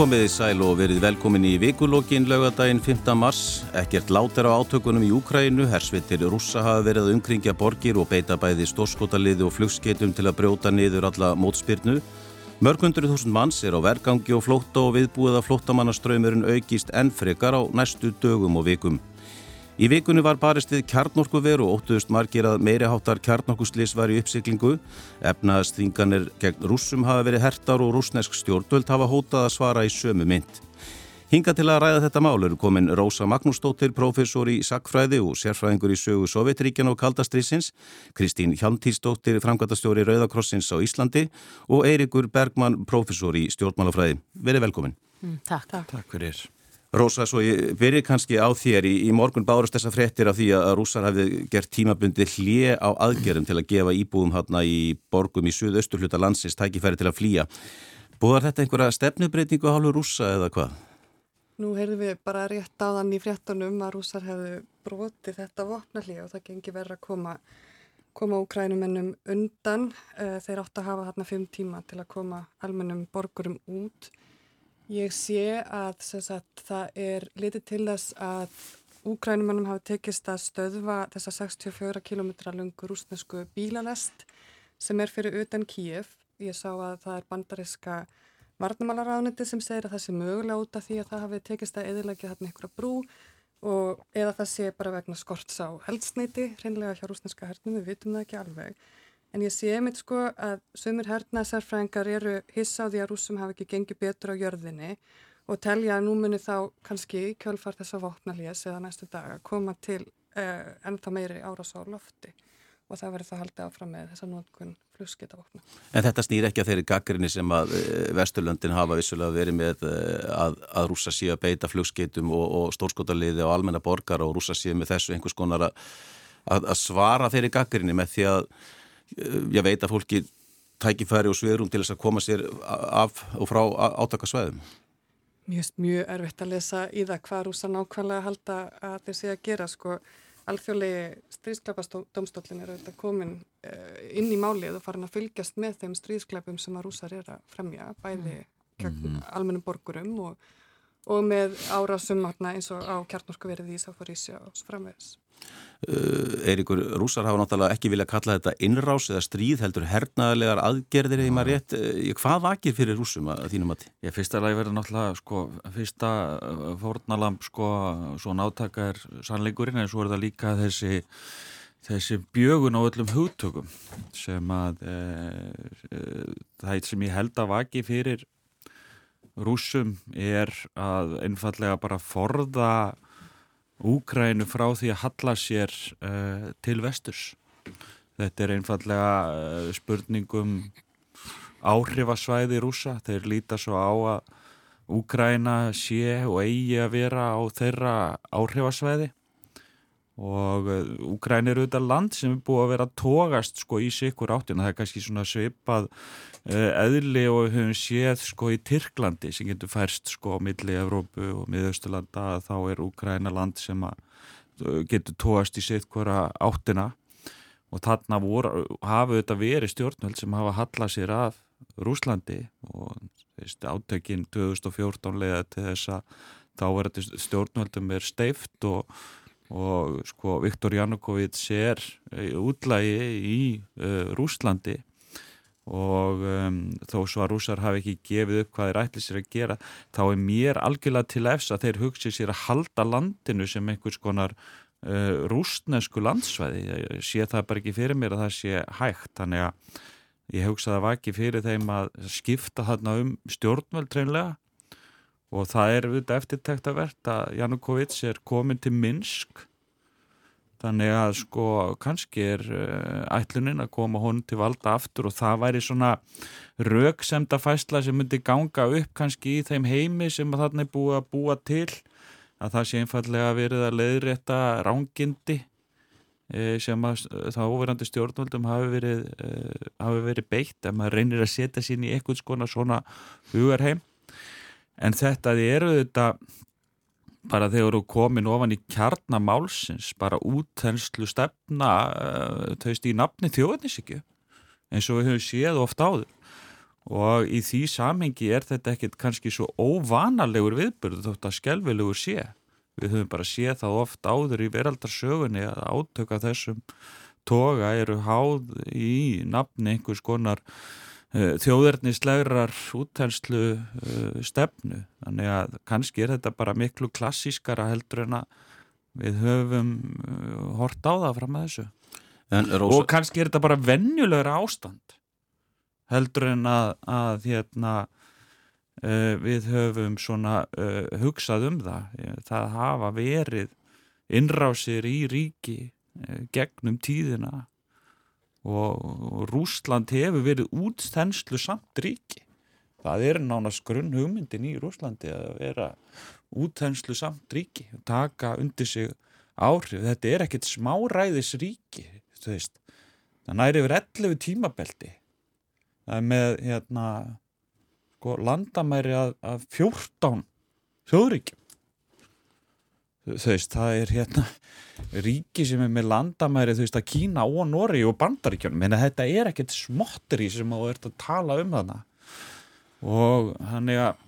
Komiði sæl og verið velkomin í vikulókin laugadaginn 5. mars. Ekkert láter á átökunum í Úkrænu, hersvittir rússa hafa verið að umkringja borgir og beita bæði stórskotaliði og flugskeitum til að brjóta niður alla mótspyrnu. Mörgundurinn þúsund manns er á vergangi og flótta og viðbúið að flóttamannaströymurinn aukist enn frekar á næstu dögum og vikum. Í vikunni var barist við kjarnorkuveru og óttuðust margir að meiriháttar kjarnorkuslis var í uppsiklingu. Efnaðsþinganir gegn rússum hafa verið hertar og rúsnesk stjórnvöld hafa hótað að svara í sömu mynd. Hinga til að ræða þetta mál eru komin Rósa Magnúsdóttir, professor í sakfræði og sérfræðingur í sögu Sovjetríkjan og Kaldastrýsins, Kristín Hjantísdóttir, framkvæmtastjóri Rauðakrossins á Íslandi og Eirikur Bergmann, professor í stjórnmálafræði. Verið velkomin. Mm, takk. Takk. Takk fyrir. Rósa, svo ég byrji kannski á þér í, í morgun bárust þessa frettir af því að rússar hafið gert tímabundi hlje á aðgerum til að gefa íbúum hérna í borgum í suðaustur hluta landsins tækifæri til að flýja. Búðar þetta einhverja stefnubreitingu á hálfur rússa eða hvað? Nú heyrðum við bara rétt á þann í frettunum að rússar hefðu brotið þetta vopnalli og það gengi verið að koma, koma úkrænumennum undan. Eh, þeir átt að hafa hérna fimm tíma til að koma almennum borgurum út Ég sé að sagt, það er litið til þess að úkrænumannum hafi tekist að stöðva þessa 64 km lungu rúsnesku bílalest sem er fyrir utan Kíif. Ég sá að það er bandariska varnamálaráðniti sem segir að það sé mögulega út af því að það hafi tekist að eðilegja þarna ykkur að brú og eða það sé bara vegna skorts á heldsneiti, reynlega hjá rúsneska hernum, við vitum það ekki alveg. En ég sé mitt sko að sömur hernaðsarfrængar eru hissa á því að rúsum hafa ekki gengið betur á jörðinni og telja að nú muni þá kannski kjölfar þess að vopnalés eða næstu dag að koma til uh, ennþá meiri árás á lofti og það verður það haldið áfram með þessa nótkun flugskitavopna. En þetta snýr ekki að þeirri gaggrinni sem að uh, Vesturlöndin hafa vissulega verið með uh, að, að rúsa síðan að beita flugskitum og, og stórskotaliði og almenna borgar og rúsa síðan með þessu einhvers konar að, að svara þeirri gaggrinni með því að Eh, ég veit að fólki tækifæri og sverum til þess að koma sér af og frá átakasvæðum. Mjög, mjög erfitt að lesa í það hvað rúsa nákvæmlega halda að þeir sé að gera sko. Alþjóðlegi stríðsklæpastómstólin er auðvitað komin uh, inn í málið og farin að fylgjast með þeim stríðsklæpum sem að rúsar er að fremja, bæði mm -hmm. almennum borgurum og, og með árásum eins og á kjartnorsku verið í Sáfarísja og svo framvegs. Uh, Eiríkur, rúsar hafa náttúrulega ekki vilja kalla þetta innrás eða stríð heldur hernaðlegar aðgerðir eða maður rétt, uh, hvað vakir fyrir rúsum að þínum að því? Ég fyrsta lagi verður náttúrulega sko, fyrsta uh, fórnalamb sko, svo nátaka er sannleikurinn en svo er það líka þessi þessi bjögun á öllum hugtökum sem að e, e, það sem ég held að vaki fyrir rúsum er að einfallega bara forða Úgrænu frá því að halla sér uh, til vesturs. Þetta er einfallega uh, spurningum áhrifasvæði rúsa. Þeir líta svo á að Úgræna sé og eigi að vera á þeirra áhrifasvæði og Úgræn er auðvitað land sem er búið að vera tógast sko í sikur áttin það er kannski svona svipað eðli og við höfum séð sko í Tyrklandi sem getur færst sko á milli Evrópu og miðausturlanda þá er Úgræna land sem að, uh, getur tógast í sikur áttina. Og þarna voru, hafa auðvitað verið stjórnvöld sem hafa hallað sér af Rúslandi og átökinn 2014 leiða til þess að þá verður stjórnvöldum er steift og og sko Viktor Janukovic er eh, útlægi í uh, Rúslandi og um, þó svo að rúsar hafi ekki gefið upp hvað þeir ætli sér að gera þá er mér algjörlega til efs að þeir hugsi sér að halda landinu sem einhvers konar uh, rúsnesku landsvæði. Ég sé það bara ekki fyrir mér að það sé hægt. Þannig að ég hugsa það var ekki fyrir þeim að skipta þarna um stjórnveld reynlega og það er eftirtækt að verða Janukovic er komin til Minsk þannig að sko kannski er uh, ætlunin að koma honum til valda aftur og það væri svona rauksemda fæsla sem myndi ganga upp kannski í þeim heimi sem þarna er búið að búa til að það sé einfallega verið að leiðrétta rángindi eh, sem að það óverandi stjórnvöldum hafi verið, uh, hafi verið beitt að maður reynir að setja sín í eitthvað svona hugarheim. En þetta eru þetta bara þegar þú komin ofan í kjarnamálsins bara útþenslu stefna uh, þau stýr nafni þjóðnisíkju eins og við höfum séð ofta áður. Og í því samhengi er þetta ekkit kannski svo óvanalegur viðbörð þótt að skjálfilegur sé. Við höfum bara séð það oft áður í veraldarsögunni að átöka þessum toga eru háð í nafni einhvers konar þjóðernislegrar útænslu uh, stefnu. Þannig að kannski er þetta bara miklu klassískara heldur en að við höfum uh, hort á það fram að þessu. Rósa... og kannski er þetta bara vennjulegra ástand heldur en að, að hérna, uh, við höfum svona uh, hugsað um það. Það hafa verið innrásir í ríki uh, gegnum tíðina og, Rúsland hefur verið útstenslu samt ríki. Það er nánast grunn hugmyndin í Rúslandi að vera útþenslu samt ríki og taka undir sig áhrif. Þetta er ekkert smáræðis ríki það næri yfir 11 tímabeldi er með hérna, sko, landamæri að, að 14 þjóðríkjum þú veist, það er hérna ríki sem er með landamæri þú veist að Kína og Nóri og Bandaríkjum en þetta er ekkert smottri sem þú ert að tala um þarna. Og hann er að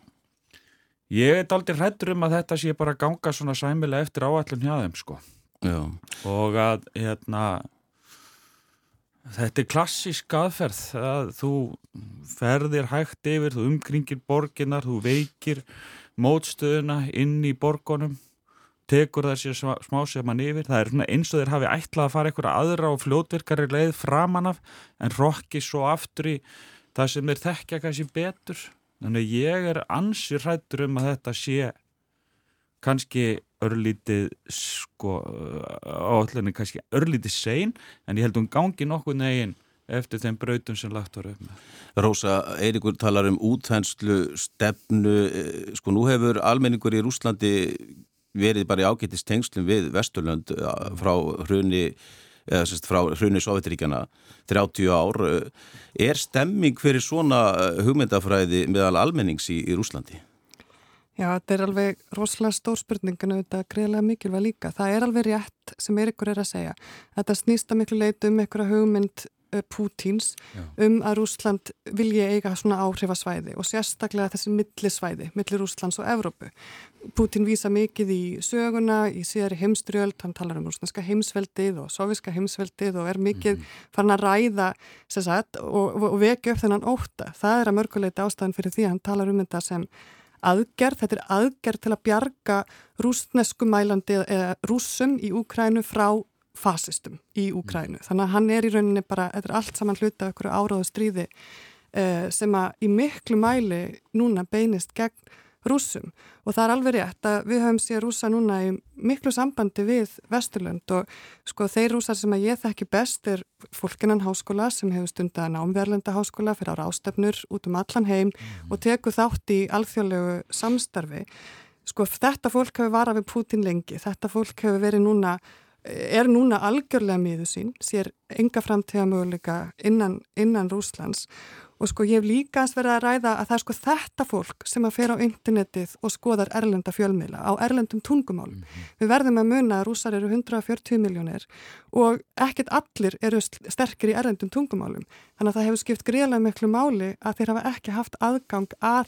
ég er aldrei hrættur um að þetta sé bara ganga svona sæmilega eftir áallun hjá þeim sko. Já. og að hérna Þetta er klassísk aðferð að þú ferðir hægt yfir, þú umkringir borginnar, þú veikir mótstöðuna inn í borgunum, tekur þessi smá sem mann yfir. Það er eins og þeir hafi ætlað að fara einhverja aðra og fljótvirkari leið framanaf en rokki svo aftur í það sem þeir þekkja kannski betur. Þannig ég er ansið hrættur um að þetta sé kannski örlítið sko áallinni kannski örlítið sein en ég held um gangi nokkuð negin eftir þeim brautum sem lagt var upp með. Rósa, Eirikur talar um útþenslu stefnu, eh, sko nú hefur almenningur í Rúslandi verið bara í ágættist tengslum við Vesturlönd eh, frá hrunni eða sérst frá hrunni Sovjetiríkjana 30 ár. Er stemming fyrir svona hugmyndafræði meðal almennings í, í Rúslandi? Já, þetta er alveg rosalega stór spurningin og þetta er greiðlega mikilvæg líka. Það er alveg rétt sem Eirikur er að segja. Þetta snýsta miklu leit um einhverja hugmynd uh, Pútins Já. um að Rúsland vilja eiga svona áhrifasvæði og sérstaklega þessi millisvæði, millir Rúslands og Evrópu. Pútin vísa mikið í söguna, í síðari heimstrjöld, hann talar um rúslandska heimsveldið og soviska heimsveldið og er mikið mm farin að ræða sagt, og, og, vekja upp þennan óta. Það er að mörguleita ástæðan fyrir því að hann talar um þetta sem aðgerð, þetta er aðgerð til að bjarga rúsnesku mælandi eða rúsum í Úkrænu frá fasistum í Úkrænu. Mm. Þannig að hann er í rauninni bara, þetta er allt saman hluta af einhverju áráðu stríði eh, sem að í miklu mæli núna beinist gegn rúsum og það er alveg rétt að við höfum séð rúsa núna í miklu sambandi við Vesturlund og sko þeir rúsar sem að ég þekki best er fólkinan háskóla sem hefur stundan ámverlenda háskóla fyrir ára ástöfnur út um allan heim mm. og teku þátt í alþjóðlegu samstarfi sko þetta fólk hefur varað við Putin lengi, þetta fólk hefur verið núna er núna algjörlega miður sín, sér enga framtíða möguleika innan, innan Rúslands Og sko ég hef líkast verið að ræða að það er sko þetta fólk sem að fer á internetið og skoðar erlenda fjölmiðla á erlendum tungumálum. Mm -hmm. Við verðum að muna að rúsar eru 140 miljónir og ekkert allir eru sterkir í erlendum tungumálum. Þannig að það hefur skipt greiðlega miklu máli að þeir hafa ekki haft aðgang að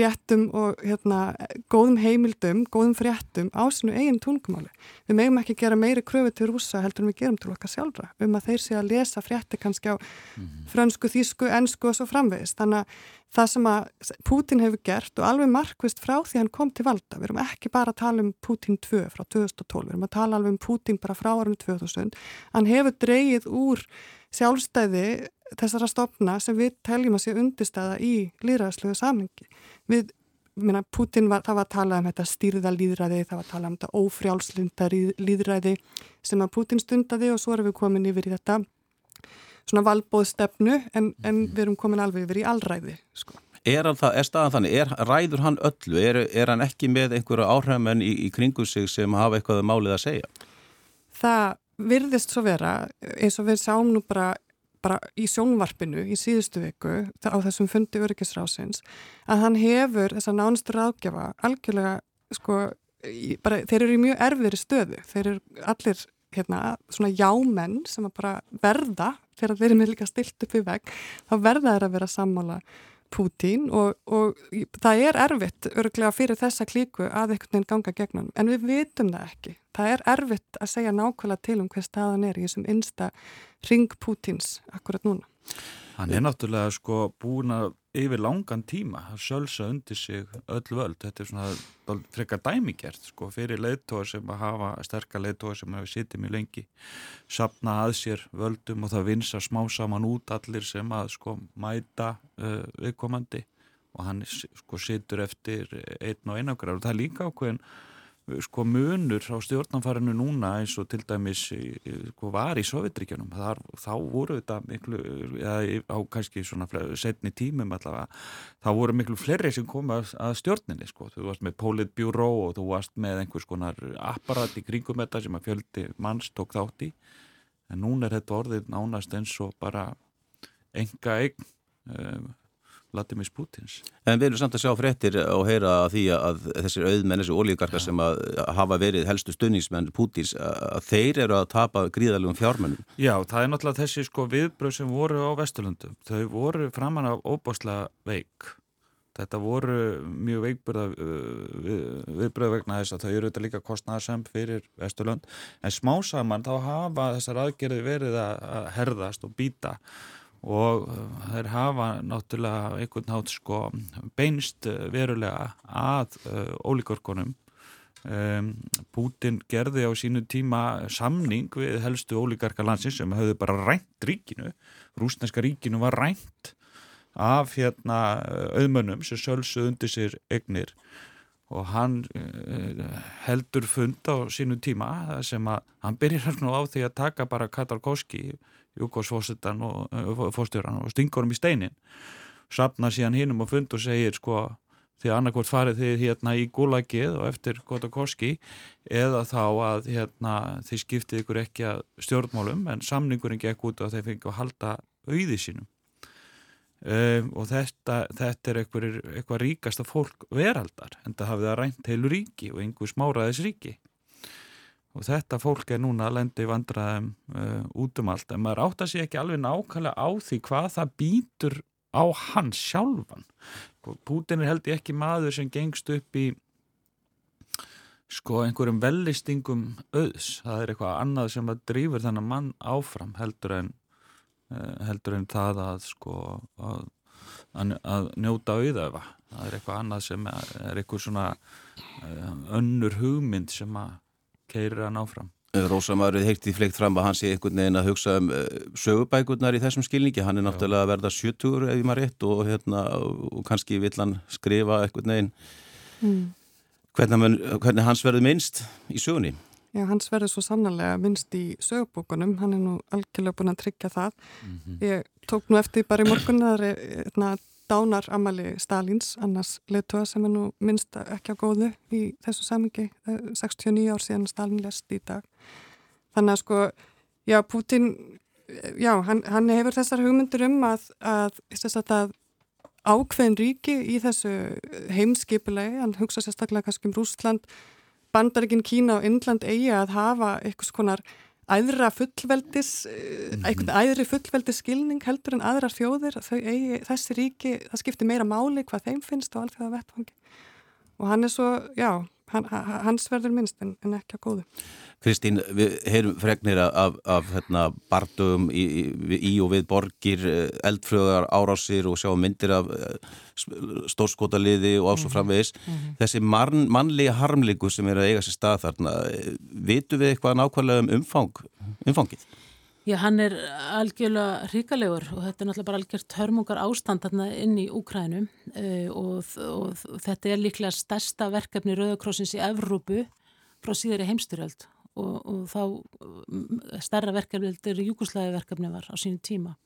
réttum og hérna, góðum heimildum, góðum fréttum á sinu eigin tungumáli. Við megum ekki gera meiri kröfu til rúsa heldur en við gerum til okkar sjálfra um að þeir sé að lesa frétti kannski á -hmm. frönsku, þísku, ennsku og svo framvegist. Þannig að það sem að Putin hefur gert og alveg markvist frá því hann kom til valda, við erum ekki bara að tala um Putin 2 frá 2012, við erum að tala alveg um Putin bara frá árunni 2000, hann hefur dreyið úr sjálfstæði þessara stopna sem við teljum að sé undistæða í líðræðslegu samengi við, minna, Putin var, það var að tala um þetta stýrða líðræði, það var að tala um þetta ófrjálslinda líðræði sem að Putin stundaði og svo erum við komin yfir í þetta svona valbóðstefnu en, en við erum komin alveg yfir í allræði sko. Er, það, er staðan þannig, er, ræður hann öllu, er, er hann ekki með einhverju áhrifamenn í, í kringu sig sem hafa eitthvað um málið að segja? Það virðist svo vera, eins og við sáum nú bara bara í sjónvarpinu í síðustu viku á þessum fundi öryggisrásins að hann hefur þessa nánustur ágjafa algjörlega sko bara, þeir eru í mjög erfiðri stöðu. Þeir eru allir hérna, svona jámenn sem að bara verða þegar þeir eru með líka stilt upp í vegg þá verða þeir að vera sammála Pútín og, og það er erfitt örglega fyrir þessa klíku að einhvern veginn ganga gegnum en við vitum það ekki. Það er erfitt að segja nákvæmlega til um hver staðan er í þessum einsta ring Pútins akkurat núna. Hann er náttúrulega sko búin að yfir langan tíma að sölsa undir sig öll völd. Þetta er svona frekar dæmigert sko fyrir leittóa sem að hafa sterkar leittóa sem hefur sittið mjög lengi sapna að sér völdum og það vinsa smá saman út allir sem að sko mæta uh, viðkomandi og hann sko sittur eftir einn og einakrar og það er líka ákveðin sko munur á stjórnanfarinu núna eins og til dæmis sko, var í Sovjetríkjunum þá voru þetta miklu eða á kannski svona setni tímum allavega, þá voru miklu fleiri sem komi að, að stjórninni sko. Þú varst með Politbjöró og þú varst með einhvers konar apparat í kringum þetta sem að fjöldi manns tók þátt í. En núna er þetta orðið nánast eins og bara enga eign um, Vladimir Putins. En við erum samt að sjá fréttir og heyra því að þessir auðmenn, þessi ólíkarkar sem að hafa verið helstu stunningsmenn Putins, að þeir eru að tapa gríðalegum fjármennum. Já, það er náttúrulega þessi sko viðbröð sem voru á Vesturlundum. Þau voru framann af óbáslega veik. Þetta voru mjög veikburða uh, viðbröð vegna þess að þau eru þetta líka kostnæðasemp fyrir Vesturlund. En smá saman þá hafa þessar aðgerði verið að herðast og býta og uh, þeir hafa náttúrulega einhvern nátt sko beinst uh, verulega að uh, ólíkorkonum um, Putin gerði á sínu tíma samning við helstu ólíkarka landsins sem höfðu bara rænt ríkinu. Rúsneska ríkinu var rænt af hérna auðmönnum sem sölsuð undir sér egnir og hann uh, heldur fund á sínu tíma sem að hann byrjar nú á því að taka bara Katarkovski Júkosfósittan og uh, fórstjóran og stingur hann í steinin sapna síðan hinnum og fund og segir sko því að annarkvort farið þið hérna í gulagið og eftir Kotokoski eða þá að hérna þið skiptið ykkur ekki að stjórnmálum en samningurinn gekk út og þeir fengið að halda auði sínum. Um, og þetta, þetta er eitthvað ríkasta fólk veraldar en það hafið að rænt heilu ríki og einhver smáraðis ríki og þetta fólk er núna að lendi vandraðum uh, út um allt. En maður átt að sé ekki alveg nákvæmlega á því hvað það býtur á hans sjálfan. Pútin er held ég ekki maður sem gengst upp í sko einhverjum vellistingum auðs, það er eitthvað annað sem að drýfur þennan mann áfram heldur en uh, heldur en það að sko að, að njóta auðöfa það er eitthvað annað sem er, er eitthvað svona uh, önnur hugmynd sem að keirir hann áfram. Rósamarið heitti fleikt fram að hann sé einhvern veginn að hugsa um uh, sögubækurnar í þessum skilningi, hann er náttúrulega að verða 70 ef ég maður rétt og, hérna, og kannski vill hann skrifa einhvern veginn mm. hvernig, hvernig hans verður minnst í sögunni. Já, hans verður svo sannarlega minnst í sögubókunum, hann er nú algjörlega búin að tryggja það. Mm -hmm. Ég tók nú eftir bara í morgun að er hérna, dánar Amali Stalins, annars leðtöða sem er nú minnst ekki á góðu í þessu samingi, 69 ár síðan Stalin lest í dag. Þannig að sko, já, Putin, já, hann, hann hefur þessar hugmyndur um að, að, að ákveðin ríki í þessu heimskipulegi, hann hugsa sérstaklega kannski um Rúsland, Bandaríkin, Kína og Indland eigi að hafa eitthvað skonar æðra fullveldis mm -hmm. einhvern æðri fullveldis skilning heldur en aðrar þjóðir eigi, þessi ríki, það skiptir meira máli hvað þeim finnst á allþjóða vettfangi og hann er svo, já hans verður minnst en, en ekki á góðu Kristín, við heyrum fregnir af, af hérna, bardugum í, í, í og við borgir, eh, eldfröðar, árásir og sjáum myndir af eh, stórskotaliði og ásvo mhm. framvegis. Mm -hmm. Þessi man, mannlega harmleiku sem er að eiga sér stað þarna, eh, vitu við eitthvað nákvæmlega um umfang, umfangið? Já, hann er algjörlega ríkalegur og þetta er náttúrulega bara algjört hörmungar ástand þarna inn í Úkrænum uh, og, og, og þetta er líklega stærsta verkefni Rauðakrossins í Evrópu frá síðari heimstyrjöld og, og þá mm, starra verkefni, þetta er júkuslæði verkefni var á sínu tíma.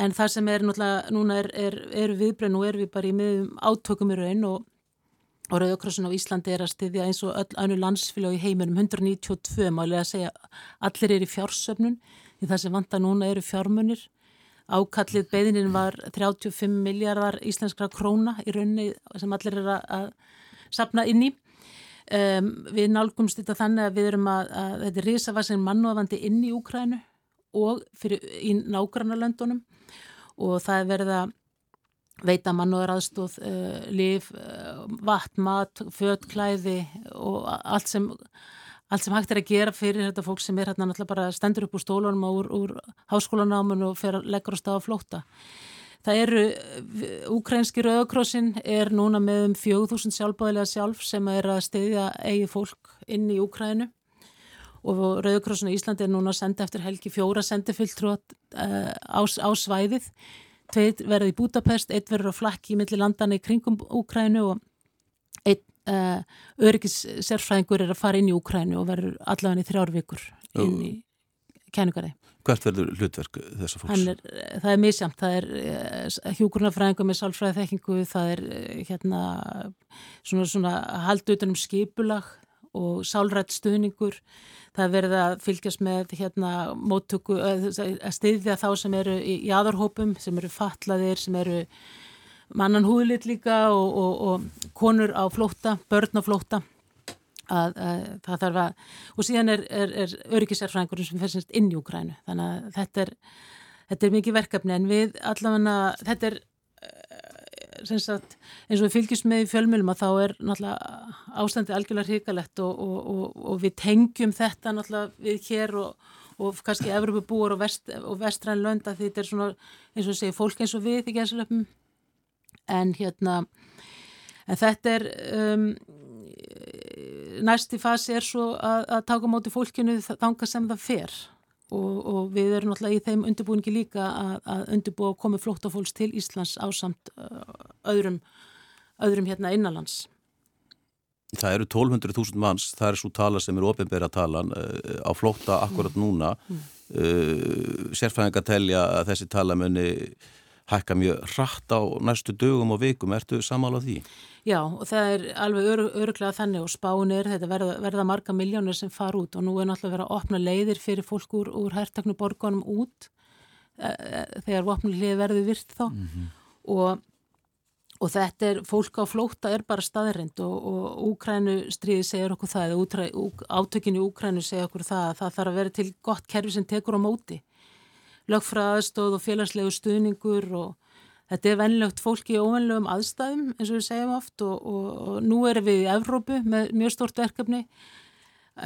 En það sem er náttúrulega, núna er, er, er viðbrenn og er við bara í miðum átökum í raun og, og Rauðakrossin á Íslandi er að styðja eins og öll annu landsfélag í heiminum 192 málega að segja allir er í fjársöfnun því það sem vanta núna eru fjármunir. Ákallið beðinin var 35 miljardar íslenskra króna í raunni sem allir er að, sapna inn í Um, við nálgumst þetta þannig að við erum að, að þetta er risavasin mannúafandi inn í Úkrænu og fyrir, í nágranna löndunum og það er verið að veita mannúðaraðstóð, uh, eh, liv, uh, vatn, mat, född, klæði og allt sem, allt sem hægt er að gera fyrir þetta fólk sem er hérna náttúrulega bara stendur upp úr stólunum og úr, úr háskólanámun og fer að leggja á stað á flóta. Það eru, Ukrænski Rauðakrossin er núna með um 4000 sjálfbáðilega sjálf sem er að stiðja eigi fólk inn í Ukrænu og Rauðakrossin í Íslandi er núna að senda eftir helgi fjóra sendifiltrú uh, á, á svæðið Tveit verður í Budapest, eitt verður á flakki í milli landana í kringum Úkrænu og einn uh, öryggis sérfræðingur er að fara inn í Úkrænu og verður allavega í þrjárvíkur inn í kænugarði. Hvert verður hlutverk þessar fólks? Er, það er misjamt, það er uh, hjúkurnafræðingu með sálfræði þekkingu, það er uh, hérna svona, svona haldutunum skipulag og sálrætt stuðningur það verða að fylgjast með hérna móttöku, að stiðja þá sem eru í jæðarhópum sem eru fatlaðir, sem eru mannan húðlit líka og, og, og konur á flótta, börn á flótta að, að það þarf að og síðan er, er, er öryggisærfræðingur sem fyrst inn í Úgrænu þannig að þetta er, þetta er mikið verkefni. En við allavega, þetta er sagt, eins og við fylgjum með í fjölmjölum að þá er náttúrulega ástandi algjörlega hrikalegt og, og, og, og við tengjum þetta náttúrulega við hér og kannski Evropa búar og vest, vestræn lönda því þetta er svona eins og segir fólk eins og við í gæðslöfum en hérna en þetta er um, næsti fasi er svo að, að taka móti fólkinu þanga sem það fer og, og við erum náttúrulega í þeim undirbúingi líka að, að undirbúa að komi flóttafólks til Íslands á samt uh, öðrum, öðrum hérna innanlands. Það eru 1200.000 manns, það er svo tala sem er ofinbæra talan uh, á flótta akkurat mm. núna. Mm. Uh, Sérfæðingar telja að þessi tala muni hækka mjög hratt á næstu dögum og vikum. Ertu samála því? Já og það er alveg ör, öruglega þannig og spánir þetta verða, verða marga miljónir sem far út og nú er náttúrulega verið að opna leiðir fyrir fólk úr, úr herrtaknu borgunum út e, e, þegar vopnulegi verði virt þá mm -hmm. og, og þetta er, fólk á flóta er bara staðrind og, og Úkrænu stríði segir okkur það eða átökinu Úkrænu segir okkur það að það þarf að vera til gott kerfi sem tekur á móti lögfræðastóð og félagslegu stuðningur og Þetta er vennlegt fólki í óvennlegum aðstæðum eins og við segjum oft og, og, og nú erum við í Evrópu með mjög stort verkefni.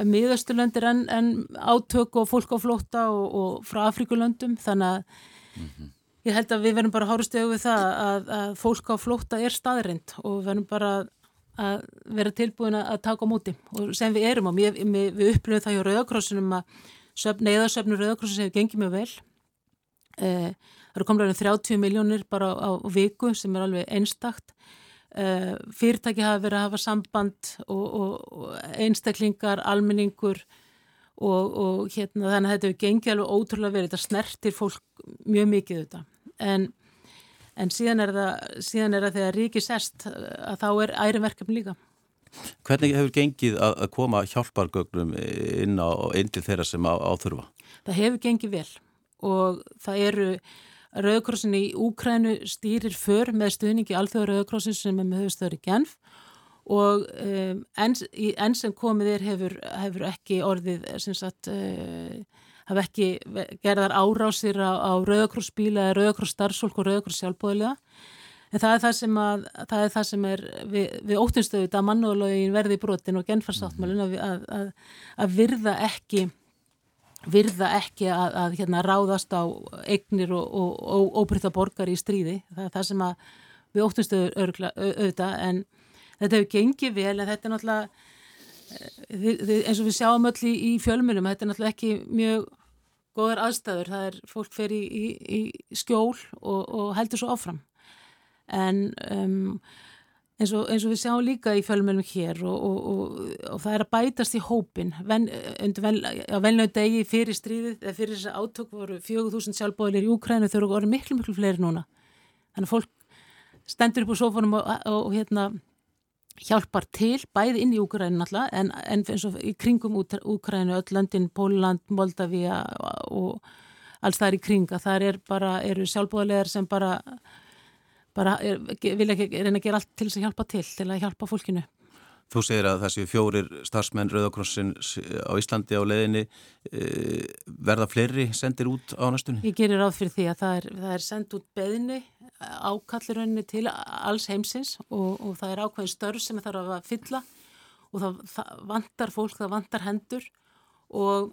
Miðasturlöndir en, en átök og fólk á flótta og, og frá Afrikulöndum þannig að mm -hmm. ég held að við verðum bara að hára stegu við það að, að fólk á flótta er staðrind og verðum bara að vera tilbúin að taka á móti og sem við erum og við, við upplifum það hjá Rauðakrossunum að neyðasöfnur Rauðakrossun hefur gengið mjög vel Það eru komlega 30 miljónir bara á, á viku sem er alveg einstakt. Uh, fyrirtæki hafa verið að hafa samband og, og, og einstaklingar, almenningur og, og hérna þannig að þetta hefur gengið alveg ótrúlega verið. Þetta snertir fólk mjög mikið þetta. En, en síðan er það, síðan er það þegar ríki sest að þá er æriverkefni líka. Hvernig hefur gengið að, að koma hjálpargögnum inn, á, inn til þeirra sem á, áþurfa? Það hefur gengið vel og það eru Rauðkrossin í Úkrænu stýrir för með stuðningi alþjóða Rauðkrossin sem er með höfustöður í Genf og um, enn en sem komið er hefur, hefur ekki orðið sem sagt uh, hafa ekki gerðar árásir á, á Rauðkrossbíla eða Rauðkross-starfsólk og Rauðkross-sjálfbóðilega en það er það sem, að, það er, það sem er við, við óttinstöðut að mannúðalögin verði í brotin og genfarsáttmálin að, að, að virða ekki virða ekki að, að hérna, ráðast á eignir og, óbrytta borgar í stríði. Það er það sem við óttumstu auðvitað en þetta hefur gengið vel en þetta er náttúrulega eh, eins og við sjáum öll í, í fjölmunum þetta er náttúrulega ekki mjög góðar aðstæður. Það er fólk fer í, í, í skjól og, og heldur svo áfram en um, eins og, eins og við sjáum líka í fjölmjölum hér og, og, og, það er að bætast í hópin ven, ven, á velnöðu degi fyrir stríðið eða fyrir þess að átök voru 4000 sjálfbóðilir í Úkrænu þau eru miklu miklu fleiri núna. Þannig að fólk stendur upp á sofunum og hérna hjálpar til, bæði inn í Úkrænu náttúrulega en, en eins og í kringum Úkrænu, öll landin, Póland, Moldavia og alls það er í kringa, það er bara, eru sjálfbóðilegar sem bara bara er, vil ekki reyna að gera allt til þess að hjálpa til, til að hjálpa fólkinu. Þú segir að þessi fjórir starfsmenn Rauðakrossin á Íslandi á leðinni verða fleiri sendir út á næstunni? Ég gerir ráð fyrir því að það er, það er sendt út beðinni ákallurunni til alls heimsins og, og það er ákveðin störf sem það þarf að fylla og það, það vantar fólk, það vantar hendur og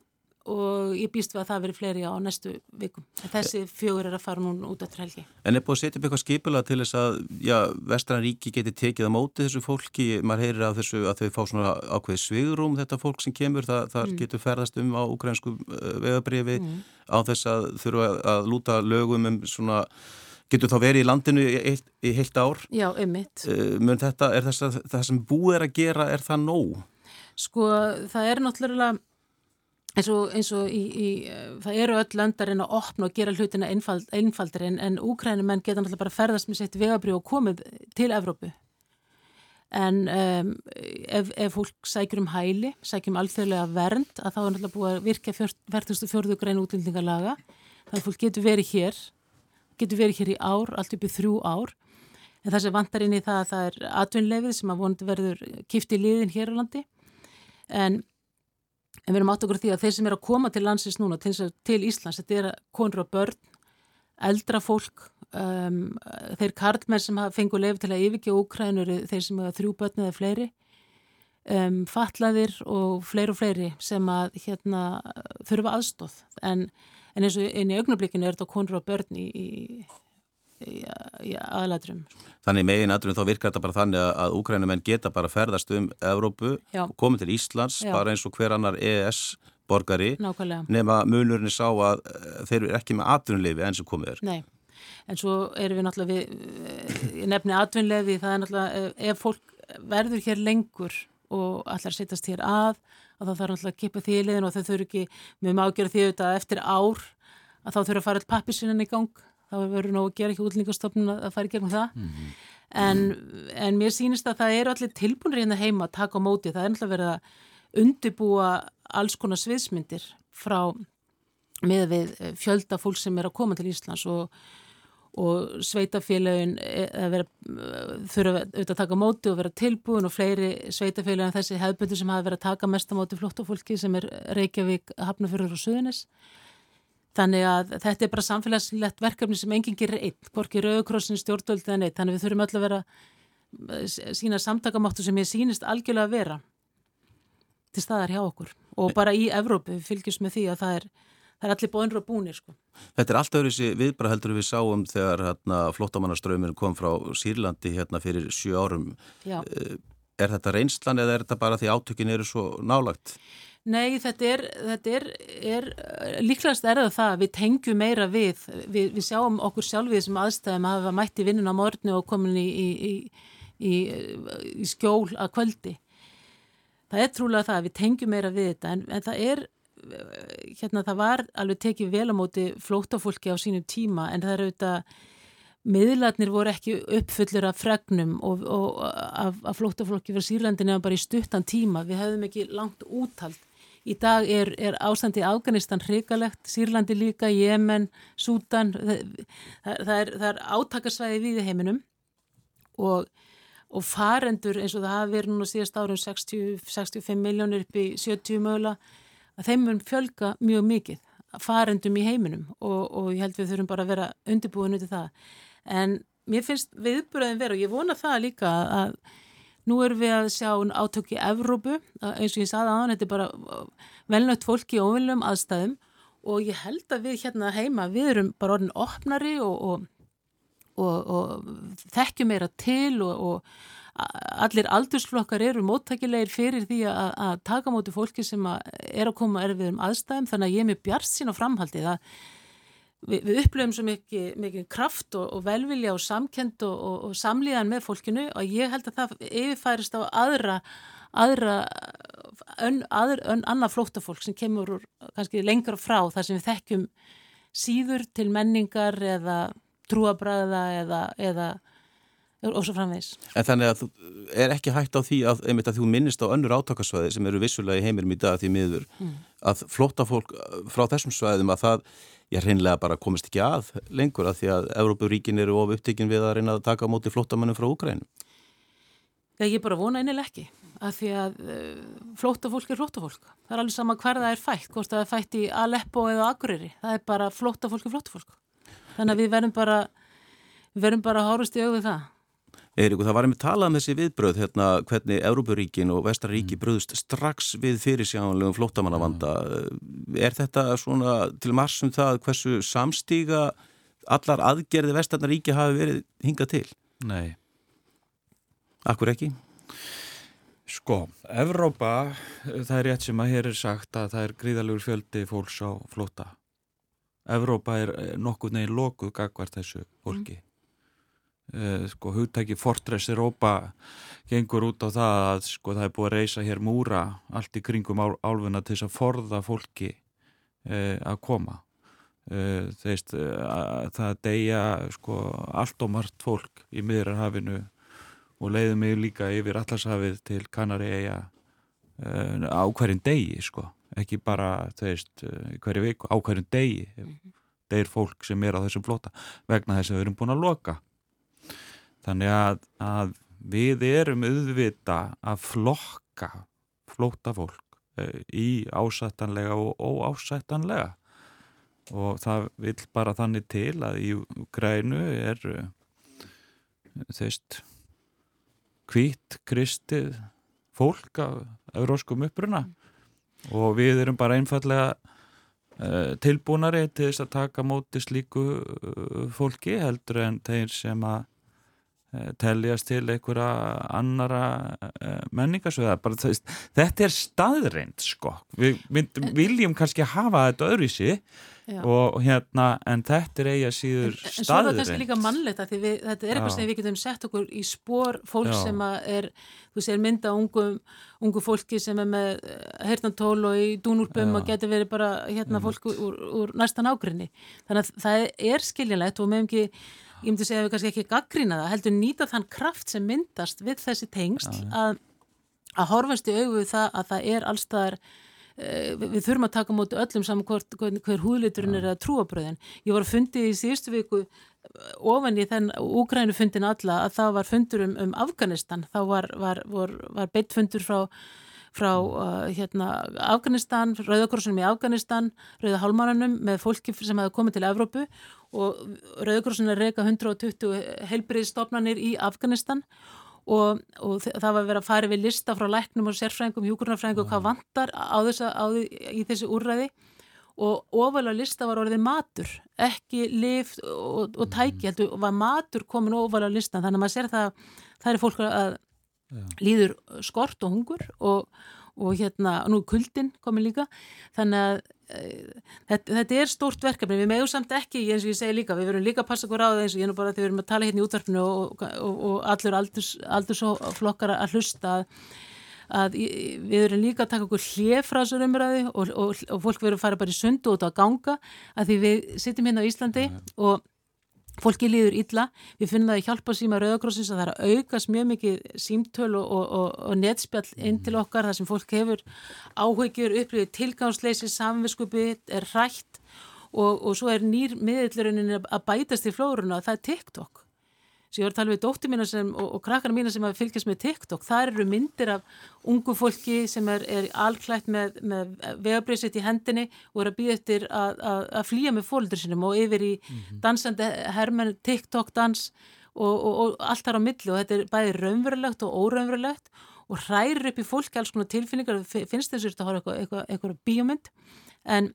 og ég býst við að það veri fleiri á næstu vikum. Þessi fjögur er að fara nú út eftir helgi. En er búið að setja upp eitthvað skipula til þess að já, Vestran ríki geti tekið á móti þessu fólki? Man heyrir af þessu að þau fá svona ákveði svigurum þetta fólk sem kemur, það, það mm. getur ferðast um á ukrainsku eh, vegabriði mm. á þess að þurfa að lúta lögum um svona Getur þá verið í landinu í heilt, í heilt ár? Já, ummitt. Eh, þetta, er þess að það sem búið er að gera, er það nóg? Sko, það er náttúrulega eins og, eins og í, í, það eru öll löndarinn að opna og gera hlutina einfald, einfaldir en, en úkrænumenn geta náttúrulega bara ferðast með sitt vegabrí og komið til Evrópu. En um, ef, ef fólk sækjur um hæli, sækjum alþjóðlega vernd að þá er náttúrulega búið að virka verðustu fjörðu græn útlendingalaga. Þannig að fólk getur verið hér getur verið hér í ár, allt upp í þrjú ár. En það sem vantar inn í það að það er atvinnleifið sem að vonandi verður kipt í liðin hér á landi. En En við erum átt okkur því að þeir sem er að koma til landsins núna, til, til Íslands, þetta er konur og börn, eldra fólk, um, þeir karlmenn sem fengur leif til að yfirgeða Úkrænur, þeir sem hafa þrjú börn eða fleiri, um, fatlaðir og fleiri og fleiri sem að hérna, þurfa aðstóð. En, en eins og í augnablikinu er þetta konur og börn í, í í, aðladrum. Þannig megin aðrum þá virkar þetta bara þannig að úkrænumenn geta bara ferðast um Evrópu og komið til Íslands Já. bara eins og hver annar EES borgari Nákvæmlega. nema munurinn sá að eh, þeir eru ekki með atvinnleifi enn sem komið er. Nei, en svo erum við náttúrulega við, eh, nefni atvinnleifi það er náttúrulega eh, ef fólk verður hér lengur og allar setjast hér að og þá þarf náttúrulega að kipa því í liðin og þau þurfu ekki með mágjörð því auðvitað eftir ár að þá þurfa að fara all pappisvinnan í gang þá verður nú að gera ekki útlendingastofnun að fara í gegnum það. Mm -hmm. en, en mér sýnist að það eru allir tilbúinir hérna heima að taka á móti. Það er náttúrulega verið að undibúa alls konar sviðsmyndir frá með við eh, fjölda fólk sem er að koma til Íslands og, og sveitafélagin eh, eh, þurfa auðvitað að taka móti og vera tilbúin og fleiri sveitafélagin þessi hefðbundu sem hafa verið að taka mestamóti flóttafólki sem er Reykjavík, Hafnafjörður og Suðunis Þannig að þetta er bara samfélagslegt verkefni sem enginn gerir einn, hvorki Rauðkrossin stjórnvöld eða neitt. Þannig við þurfum öll að vera eh, sína samtakamáttu sem ég sínist algjörlega að vera til staðar hjá okkur. Og bara í Evrópu fylgjast með því að það er, það er allir bóinur og búnir. Sko. Þetta er alltaf öðru þessi viðbara heldur við sáum þegar hérna, flottamannaströyminn kom frá Sýrlandi hérna fyrir sjö árum. Já. Eh, er þetta reynslan eða er þetta bara því átökin eru svo nálagt? Nei, þetta er, þetta er, er líklegast er það það, við tengjum meira við, við, við sjáum okkur sjálfið sem aðstæðum að hafa mætti vinnun á morgnu og komin í, í, í, í skjól að kvöldi. Það er trúlega það, við tengjum meira við þetta en, en það er, hérna það var alveg tekið vel á móti flótafólki á sínum tíma en það er auðvitað, miðlarnir voru ekki uppfullur af fregnum og, og af, af flótafólki fyrir Sýrlandinu bara í stuttan tíma, við hefðum ekki langt úthald Í dag er, er ástandi í Afganistan hrikalegt, Sýrlandi líka, Jemen, Sútan, það, það er, er átakarsvæði við heiminum og, og farendur eins og það hafi verið núna síðast árum 60, 65 miljónir upp í 70 mögulega, að þeim mun fjölga mjög mikið, farendum í heiminum og, og ég held við þurfum bara að vera undirbúinu til það. En mér finnst viðbúraðin vera og ég vona það líka að Nú erum við að sjá átökki Evrópu, eins og ég saði aðan, þetta er bara velnögt fólki í óvinnum aðstæðum. Og ég held að við hérna heima, við erum bara orðin opnari og, og, og, og þekkjum meira til og allir aldursflokkar eru móttækilegir fyrir því að, að taka móti fólki sem að er að koma erfiðum aðstæðum. Þannig að ég er með bjart sín á framhaldi það við, við upplöfum svo mikið, mikið kraft og, og velvilja og samkend og, og, og samlíðan með fólkinu og ég held að það yfirfærist á aðra aðra ön, aður, ön, annað flóttafólk sem kemur úr kannski lengra frá þar sem við þekkjum síður til menningar eða trúabræða eða, eða og svo framvegs. En þannig að þú er ekki hægt á því að, einmitt að þú minnist á önnur átakasvæði sem eru vissulega í heiminum í dag því miður mm. að flóttafólk frá þessum svæðum að það ég hreinlega bara komist ekki að lengur að því að Európaríkin eru of upptikinn við að reyna að taka á móti flottamannum frá Úkrænum. Já, ég bara vona einileg ekki að því að uh, flóttafólk er flóttafólk. Það er alveg sama hver það er fætt, hvort það er fætt í Aleppo eða Akureyri. Það er bara flóttafólk er flóttafólk. Þannig að við verðum bara, við verðum bara að hárust í auðvið það. Eiríku, það var einmitt talað um þessi viðbröð hérna hvernig Európaríkin og Vestaríki mm. bröðust strax við fyrirsjánlegum flóttamannavanda. Mm. Er þetta svona til marsum það hversu samstíga allar aðgerði Vestarnaríki hafi verið hingað til? Nei. Akkur ekki? Sko, Evrópa, það er rétt sem að hér er sagt að það er gríðalegur fjöldi fólks á flóta. Evrópa er nokkuð neginn lokuð gagvar þessu fólki. Mm. Uh, sko hugtæki Fortress Europa gengur út á það að sko það er búið að reysa hér múra allt í kringum ál, álfuna til þess að forða fólki uh, að koma. Uh, þeist að það deyja sko allt og margt fólk í miðrarhafinu og leiði mig líka yfir allarshafið til Kanari eiga á hverjum degi sko. Ekki bara þeist hverju viku á hverjum degi mhm. deyir fólk sem er á þessum flota vegna þess að við erum búin að loka Þannig að, að við erum auðvita að flokka flóta fólk eh, í ásættanlega og óásættanlega. Og það vil bara þannig til að í grænu er eh, þeist hvít kristið fólk af euróskum uppruna. Og við erum bara einfallega uh, tilbúnari til þess að taka móti slíku fólki heldur en þeir sem að Eh, teljast til einhverja annara uh, menningarsveða þetta er staðreind sko. Við myndum, viljum kannski hafa þetta öðru í sig og hérna en þetta er eiga síður staðreind en svo er það kannski líka mannleita því við, þetta er eitthvað sem við getum sett okkur í spór fólk Já. sem er, þú sér mynda ungu, ungu fólki sem er með hernantól og í dúnúrbum og getur verið bara hérna fólk úr, úr næstan ágrinni þannig að það er skiljanlegt og meðum ekki ég myndi segja að við kannski ekki gaggrína það, heldur nýta þann kraft sem myndast við þessi tengst ja. að, að horfast í auðu það að það er allstaðar uh, við þurfum að taka mútið öllum saman hvort, hver, hver húðliturinn er að trúabröðin. Ég var að fundi í síðustu viku eh, ofan í þenn úgrænu fundin alla að það var fundur um, um Afganistan, þá var, var, var, var beitt fundur frá frá uh, hérna, Afganistan, Rauðakorsunum í Afganistan, Rauðahálmannanum með fólki sem hafa komið til Evrópu og Rauðakorsunum er reyka 120 heilbriðstofnanir í Afganistan og, og það var verið að fara við lista frá læknum og sérfræðingum, hjúkurnarfræðingum hvað vantar á þessa, á í þessi úrræði og ofalega lista var orðið matur, ekki liv og, og tæki, heldur, var matur komin ofalega lista, þannig að maður sér það það er fólk að líður skort og hungur og, og hérna, nú kuldin komin líka, þannig að e, þetta, þetta er stórt verkefni, við meðum samt ekki, eins og ég segi líka, við verum líka að passa okkur á það eins og ég nú bara þegar við verum að tala hérna í útvarpinu og, og, og allur aldurs, aldursflokkar að hlusta að, að við verum líka að taka okkur hlið frá þessu umræði og fólk verum að fara bara í sundu út á ganga að því við sittum hérna á Íslandi og fólki líður illa, við finnum það í hjálpa síma Rauðakrossins að það er að aukast mjög mikið símtöl og, og, og, og netspjall inn til okkar þar sem fólk hefur áhugjur, upplifið tilgangsleysi, samvinskupi, er hrætt og svo er nýr miðillurinn að bætast í flórunna að það er TikTok sem ég var að tala við dóttir mína sem, og, og krakkana mína sem að fylgjast með TikTok, það eru myndir af ungu fólki sem er, er alklætt með, með vegabriðsitt í hendinni og er að býða eftir að, að, að flýja með fóldur sinum og yfir í -hmm. dansandi hermen TikTok dans og, og, og allt þar á milli. Og þetta er bæði raunverulegt og óraunverulegt og hrærir upp í fólki alls konar tilfinningar, finnst þessu að hafa eitthvað, eitthvað, eitthvað bíomind en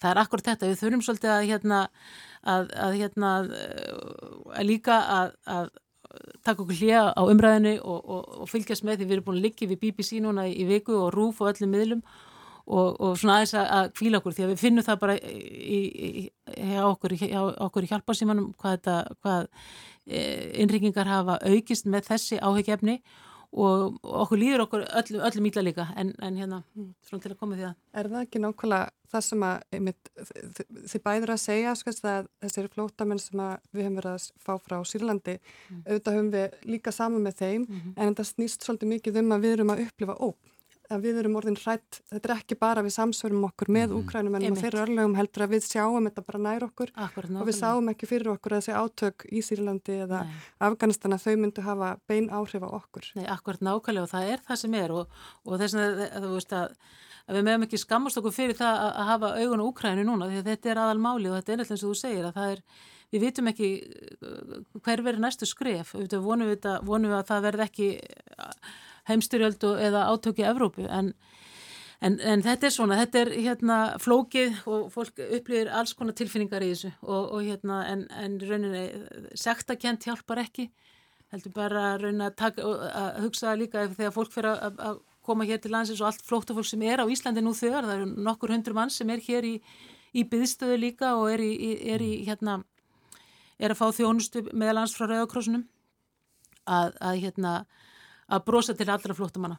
það er akkurat þetta, við þurfum svolítið að hérna að, að hérna að líka að, að taka okkur hlýja á umræðinu og, og, og fylgjast með því við erum búin að liggja við BBC núna í, í viku og rúf og öllum miðlum og, og svona aðeins að, kvíla okkur því að við finnum það bara í, í, hjá okkur, hjá í hjálparsímanum hvað, þetta, hvað e, innryggingar hafa aukist með þessi áhugjefni og okkur líður okkur öllum, öllum ítla líka en, en hérna, svona til að koma því að Er það ekki nákvæmlega það sem að einmitt, þið bæður að segja sko, að þessir flótamenn sem við höfum verið að fá frá Sýrlandi mm. auðvitað höfum við líka saman með þeim mm -hmm. en það snýst svolítið mikið um að við erum að upplifa óp að við erum orðin hrætt, þetta er ekki bara við samsverum okkur með úkrænum en þeirra örlegum heldur að við sjáum þetta bara nær okkur Akkurat, og við sáum ekki fyrir okkur að þessi átök í Sýrlandi eða Nei. Afganistan að þau myndu hafa bein áhrif á okkur. Nei, akkurat nákvæmlega og það er það sem er og, og þess að að að við meðum ekki skammast okkur fyrir það að, að hafa augun á Úkrænu núna því að þetta er aðal máli og þetta er eins og þú segir að það er, við vitum ekki uh, hver verður næstu skref. Vonum við, vonum við að það verð ekki heimstyrjöld eða átöki Evrópu en, en, en þetta er svona, þetta er hérna flókið og fólk upplýðir alls konar tilfinningar í þessu og, og hérna en, en rauninni sektakent hjálpar ekki heldur bara rauna að, taka, að hugsa líka þegar fólk fyrir að, að koma hér til landsins og allt flóttafólk sem er á Íslandi nú þegar, það eru nokkur hundru mann sem er hér í, í byðstöðu líka og er í, er í hérna er að fá þjónustu meðal hans frá Rauðakrossunum að, að hérna að brosa til allra flóttamanna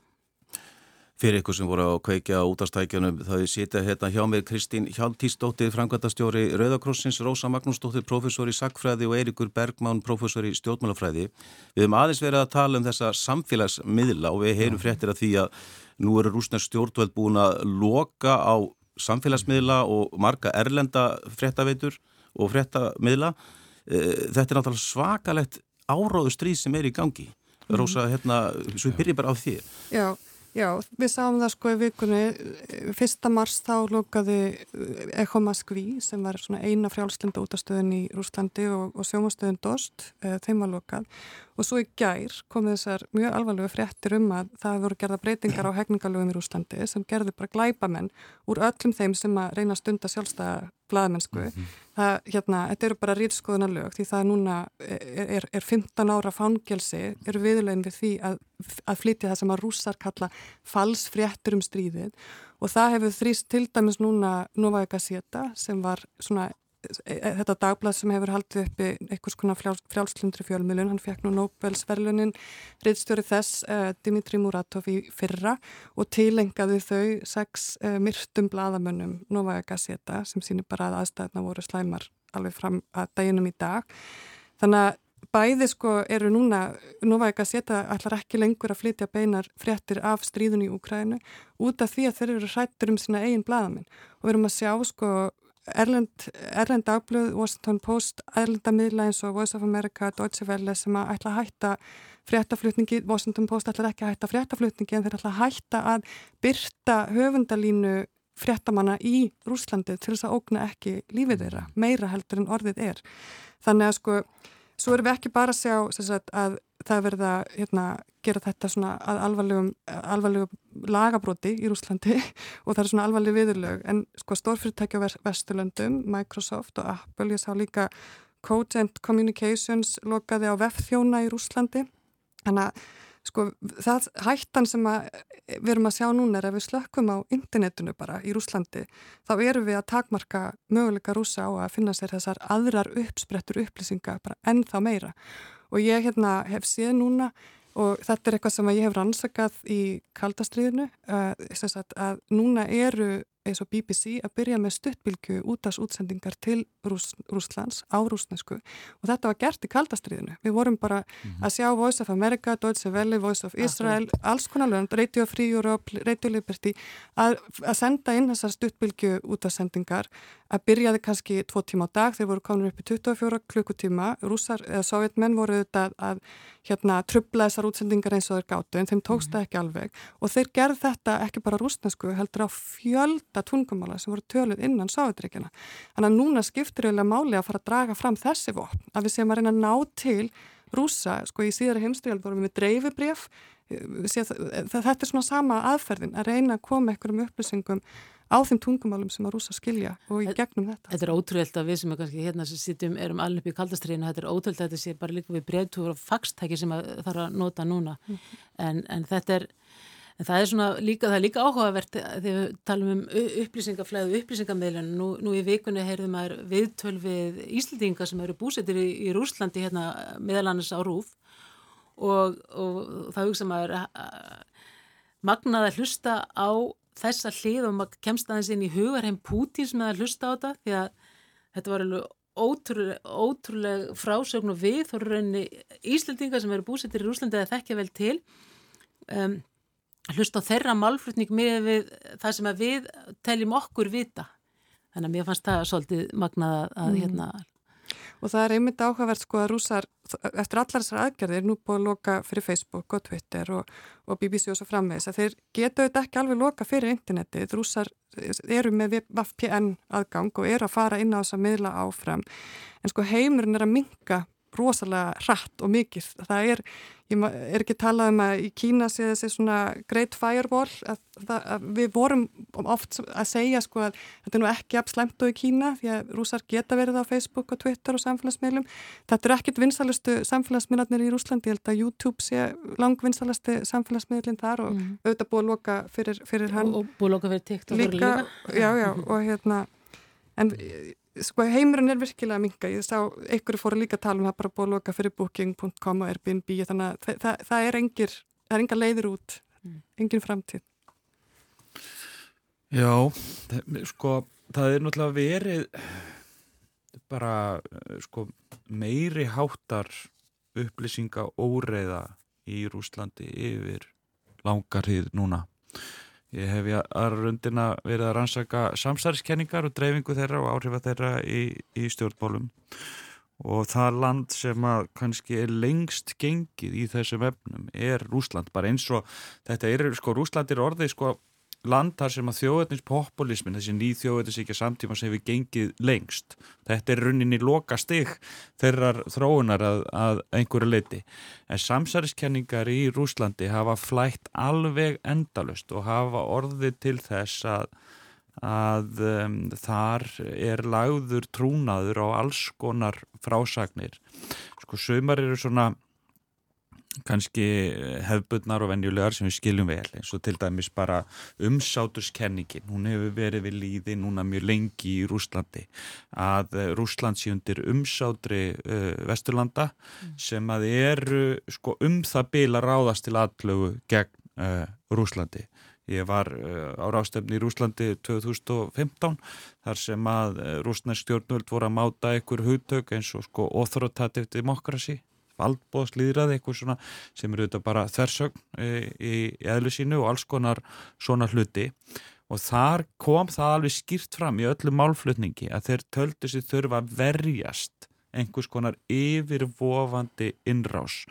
Fyrir ykkur sem voru að kveikja útastækjanum það er sýta hérna hjá mig Kristín Hjáltísdóttir, frangvæntastjóri Rauðakrossins, Rósa Magnúsdóttir, professor í Sackfræði og Eirikur Bergmann, professor í Stjórnmálafræði. Við hefum aðeins verið að tala um þessa samfélagsmiðla og við heyrum fréttir að því að nú eru rúsnars stjórnveld búin að loka á samfélagsmiðla og marga erlenda fréttaveitur og fréttamiðla. Eh, þetta er náttúrulega svakalett áráðu stríð sem er í gangi. Rósa, hérna, svo við byrjum bara á því. Já. Já, við sáum það sko í vikunni, fyrsta mars þá lókaði Echo Moskvi sem var svona eina frjálslinda útastöðin í Rúslandi og, og sjómastöðin Dost, e, þeim var lokað og svo í gær komið þessar mjög alvarlega fréttir um að það voru gerða breytingar á hegningalögum í Rúslandi sem gerði bara glæpamenn úr öllum þeim sem að reyna að stunda sjálfstæða blaðmennsku. Mm -hmm. Það, hérna, þetta eru bara rýtskoðunarlög því það núna er, er 15 ára fangelsi, eru viðlegin við því að, að flytja það sem að rússar kalla falsfréttur um stríðið og það hefur þrýst til dæmis núna Nova Gazeta sem var svona þetta dagblad sem hefur haldið uppi einhvers konar frjálslundri fjölmjölun, hann fekk nú Nobelsverlunin riðstjóri þess uh, Dimitri Muratov í fyrra og tilengaði þau sex uh, myrtum bladamönnum Novaja Gazeta sem sýnir bara að aðstæðna voru slæmar alveg fram að daginum í dag. Þannig að bæði sko eru núna, Novaja Gazeta ætlar ekki lengur að flytja beinar fréttir af stríðun í Úkrænu út af því að þeir eru hrættur um sína eigin bladamenn og við erum að sjá sko Erlend, Erlend Dagblöð, Washington Post, Erlendamiðla eins og Voice of America, Deutsche Welle sem að ætla að hætta fréttaflutningi, Washington Post ætla ekki að hætta fréttaflutningi en þeir ætla að hætta að byrta höfundalínu fréttamanna í Rúslandi til þess að ógna ekki lífið þeirra, meira heldur en orðið er. Þannig að sko, svo erum við ekki bara að sjá sagt, að það verða hérna, gera þetta svona að alvarlegum, alvarlegum lagabróti í Rúslandi og það er svona alvarleg viðurlög. En sko stórfyrirtæki á Vesturlöndum, Microsoft og Apple, ég sá líka Cogent Communications lokaði á vefþjóna í Rúslandi þannig að sko það hættan sem við erum að sjá núna er að við slökkum á internetinu bara í Rúslandi þá erum við að takmarka möguleika rúsa á að finna sér þessar aðrar uppsprettur upplýsinga bara ennþá meira og ég hérna hef séð núna og þetta er eitthvað sem ég hef rannsakað í kaldastriðinu að, að núna eru eins og BBC að byrja með stuttbylgu útast útsendingar til Rús, Rúslands á rúsnesku og þetta var gert í kaldastriðinu. Við vorum bara mm -hmm. að sjá Voice of America, Deutsche Welle, Voice of Israel, okay. alls konar lönd, Radio Free Europe, Radio Liberty að, að senda inn þessar stuttbylgu útasendingar að byrjaði kannski tvo tíma á dag, þeir voru komin upp í 24 klukkutíma, rúsar eða sovjetmenn voru auðvitað að hérna trubla þessar útsendingar eins og þeir gáttu en þeim tókst það mm -hmm. ekki alveg og þeir gerð þetta ekki bara rúsnesku heldur á fjöld fjölda tungumála sem voru töluð innan sáðutrykjana. Þannig að núna skiptir eiginlega máli að fara að draga fram þessi vopn, að við séum að reyna að ná til rúsa, sko í síðara heimstríðal vorum við með dreifibref, þetta er svona sama aðferðin, að reyna að koma einhverjum upplýsingum á þeim tungumálum sem að rúsa skilja og í gegnum þetta. Þetta er ótrúlega að við sem er kannski hérna sem sittum erum alveg upp í kaldastriðinu, þetta er ótrúlega að þetta sé bara líka við breytúr og fagstæki sem þarf að nota núna mm. en, en þetta er En það er svona líka, það er líka áhugavert þegar við talum um upplýsingaflæðu, upplýsingamiljan. Nú, nú í vikunni heyrðum við viðtöl við Íslandinga sem eru búsettir í, í Rúslandi hérna meðal annars á Rúf og, og það hugsa maður magnaði að hlusta á þessa hlið og maður kemst aðeins inn í hugarheim Pútins með að hlusta á þetta því að þetta var alveg ótrúlega, ótrúlega frásögn og við þó rauninni Íslandinga sem eru búsettir í Rúslandi að þekkja vel til um hlusta á þeirra málflutning með við það sem við teljum okkur vita. Þannig að mér fannst það svolítið magnað að mm. hérna Og það er einmitt áhugavert sko að rúsar, eftir allar þessar aðgerðir, nú búið að loka fyrir Facebook og Twitter og, og BBC og svo framvegs, að þeir geta auðvitað ekki alveg loka fyrir internetið. Rúsar eru með VPN aðgang og eru að fara inn á þess að miðla áfram. En sko heimurinn er að minka rosalega hratt og mikið. Það er, ég er ekki talað um að í Kína sé þessi svona great fireball að, það, að við vorum oft að segja sko að þetta er nú ekki abslæmt og í Kína því að rúsar geta verið á Facebook og Twitter og samfélagsmiðlum. Þetta er ekkit vinsalustu samfélagsmiðlarnir í Rúslandi. Ég held að YouTube sé langvinsalustu samfélagsmiðlinn þar og mm. auðvitað búið að loka fyrir, fyrir hann. Og, og búið að loka fyrir TikTok líka. líka. Já, já, og hérna en sko heimurinn er virkilega minga, ég sá einhverju fóru líka að tala um það bara búið að loka fyrir booking.com og Airbnb þannig að það, það, það er engir, það er enga leiður út. Mm. engin framtíð. Já sko það er náttúrulega verið bara sko meiri háttar upplýsinga óreiða í Rúslandi yfir langarhið núna Ég hef ég aðrundina verið að rannsaka samsæriskenningar og dreifingu þeirra og áhrifa þeirra í, í stjórnbólum og það land sem að kannski er lengst gengið í þessum efnum er Rúsland, bara eins og þetta er, sko, Rúsland er orðið, sko land þar sem að þjóðetnins populismin, þessi ný þjóðetins samtíma sem við gengið lengst. Þetta er runninni loka stig þeirrar þróunar að, að einhverju leiti. En samsæriskenningar í Rúslandi hafa flætt alveg endalust og hafa orðið til þess að, að um, þar er lagður trúnaður á alls konar frásagnir. Sko sömur eru svona kannski hefbundnar og venjulegar sem við skiljum vel eins og til dæmis bara umsáturskenningin hún hefur verið við líði núna mjög lengi í Rúslandi að eh, Rúsland sé undir umsátri uh, Vesturlanda mm. sem að eru sko um það bila ráðast til aðlögu gegn uh, Rúslandi Ég var á rástefni í Rúslandi 2015 þar sem að rúsnarsk stjórnvöld voru að máta einhver hugtök eins og sko authoritative democracy valdbóðslýðrað eitthvað svona sem eru þetta bara þversögn e, í, eðlu sínu og alls konar svona hluti. Og þar kom það alveg skýrt fram í öllu málflutningi að þeir töldu sér þurfa að verjast einhvers konar yfirvofandi innrás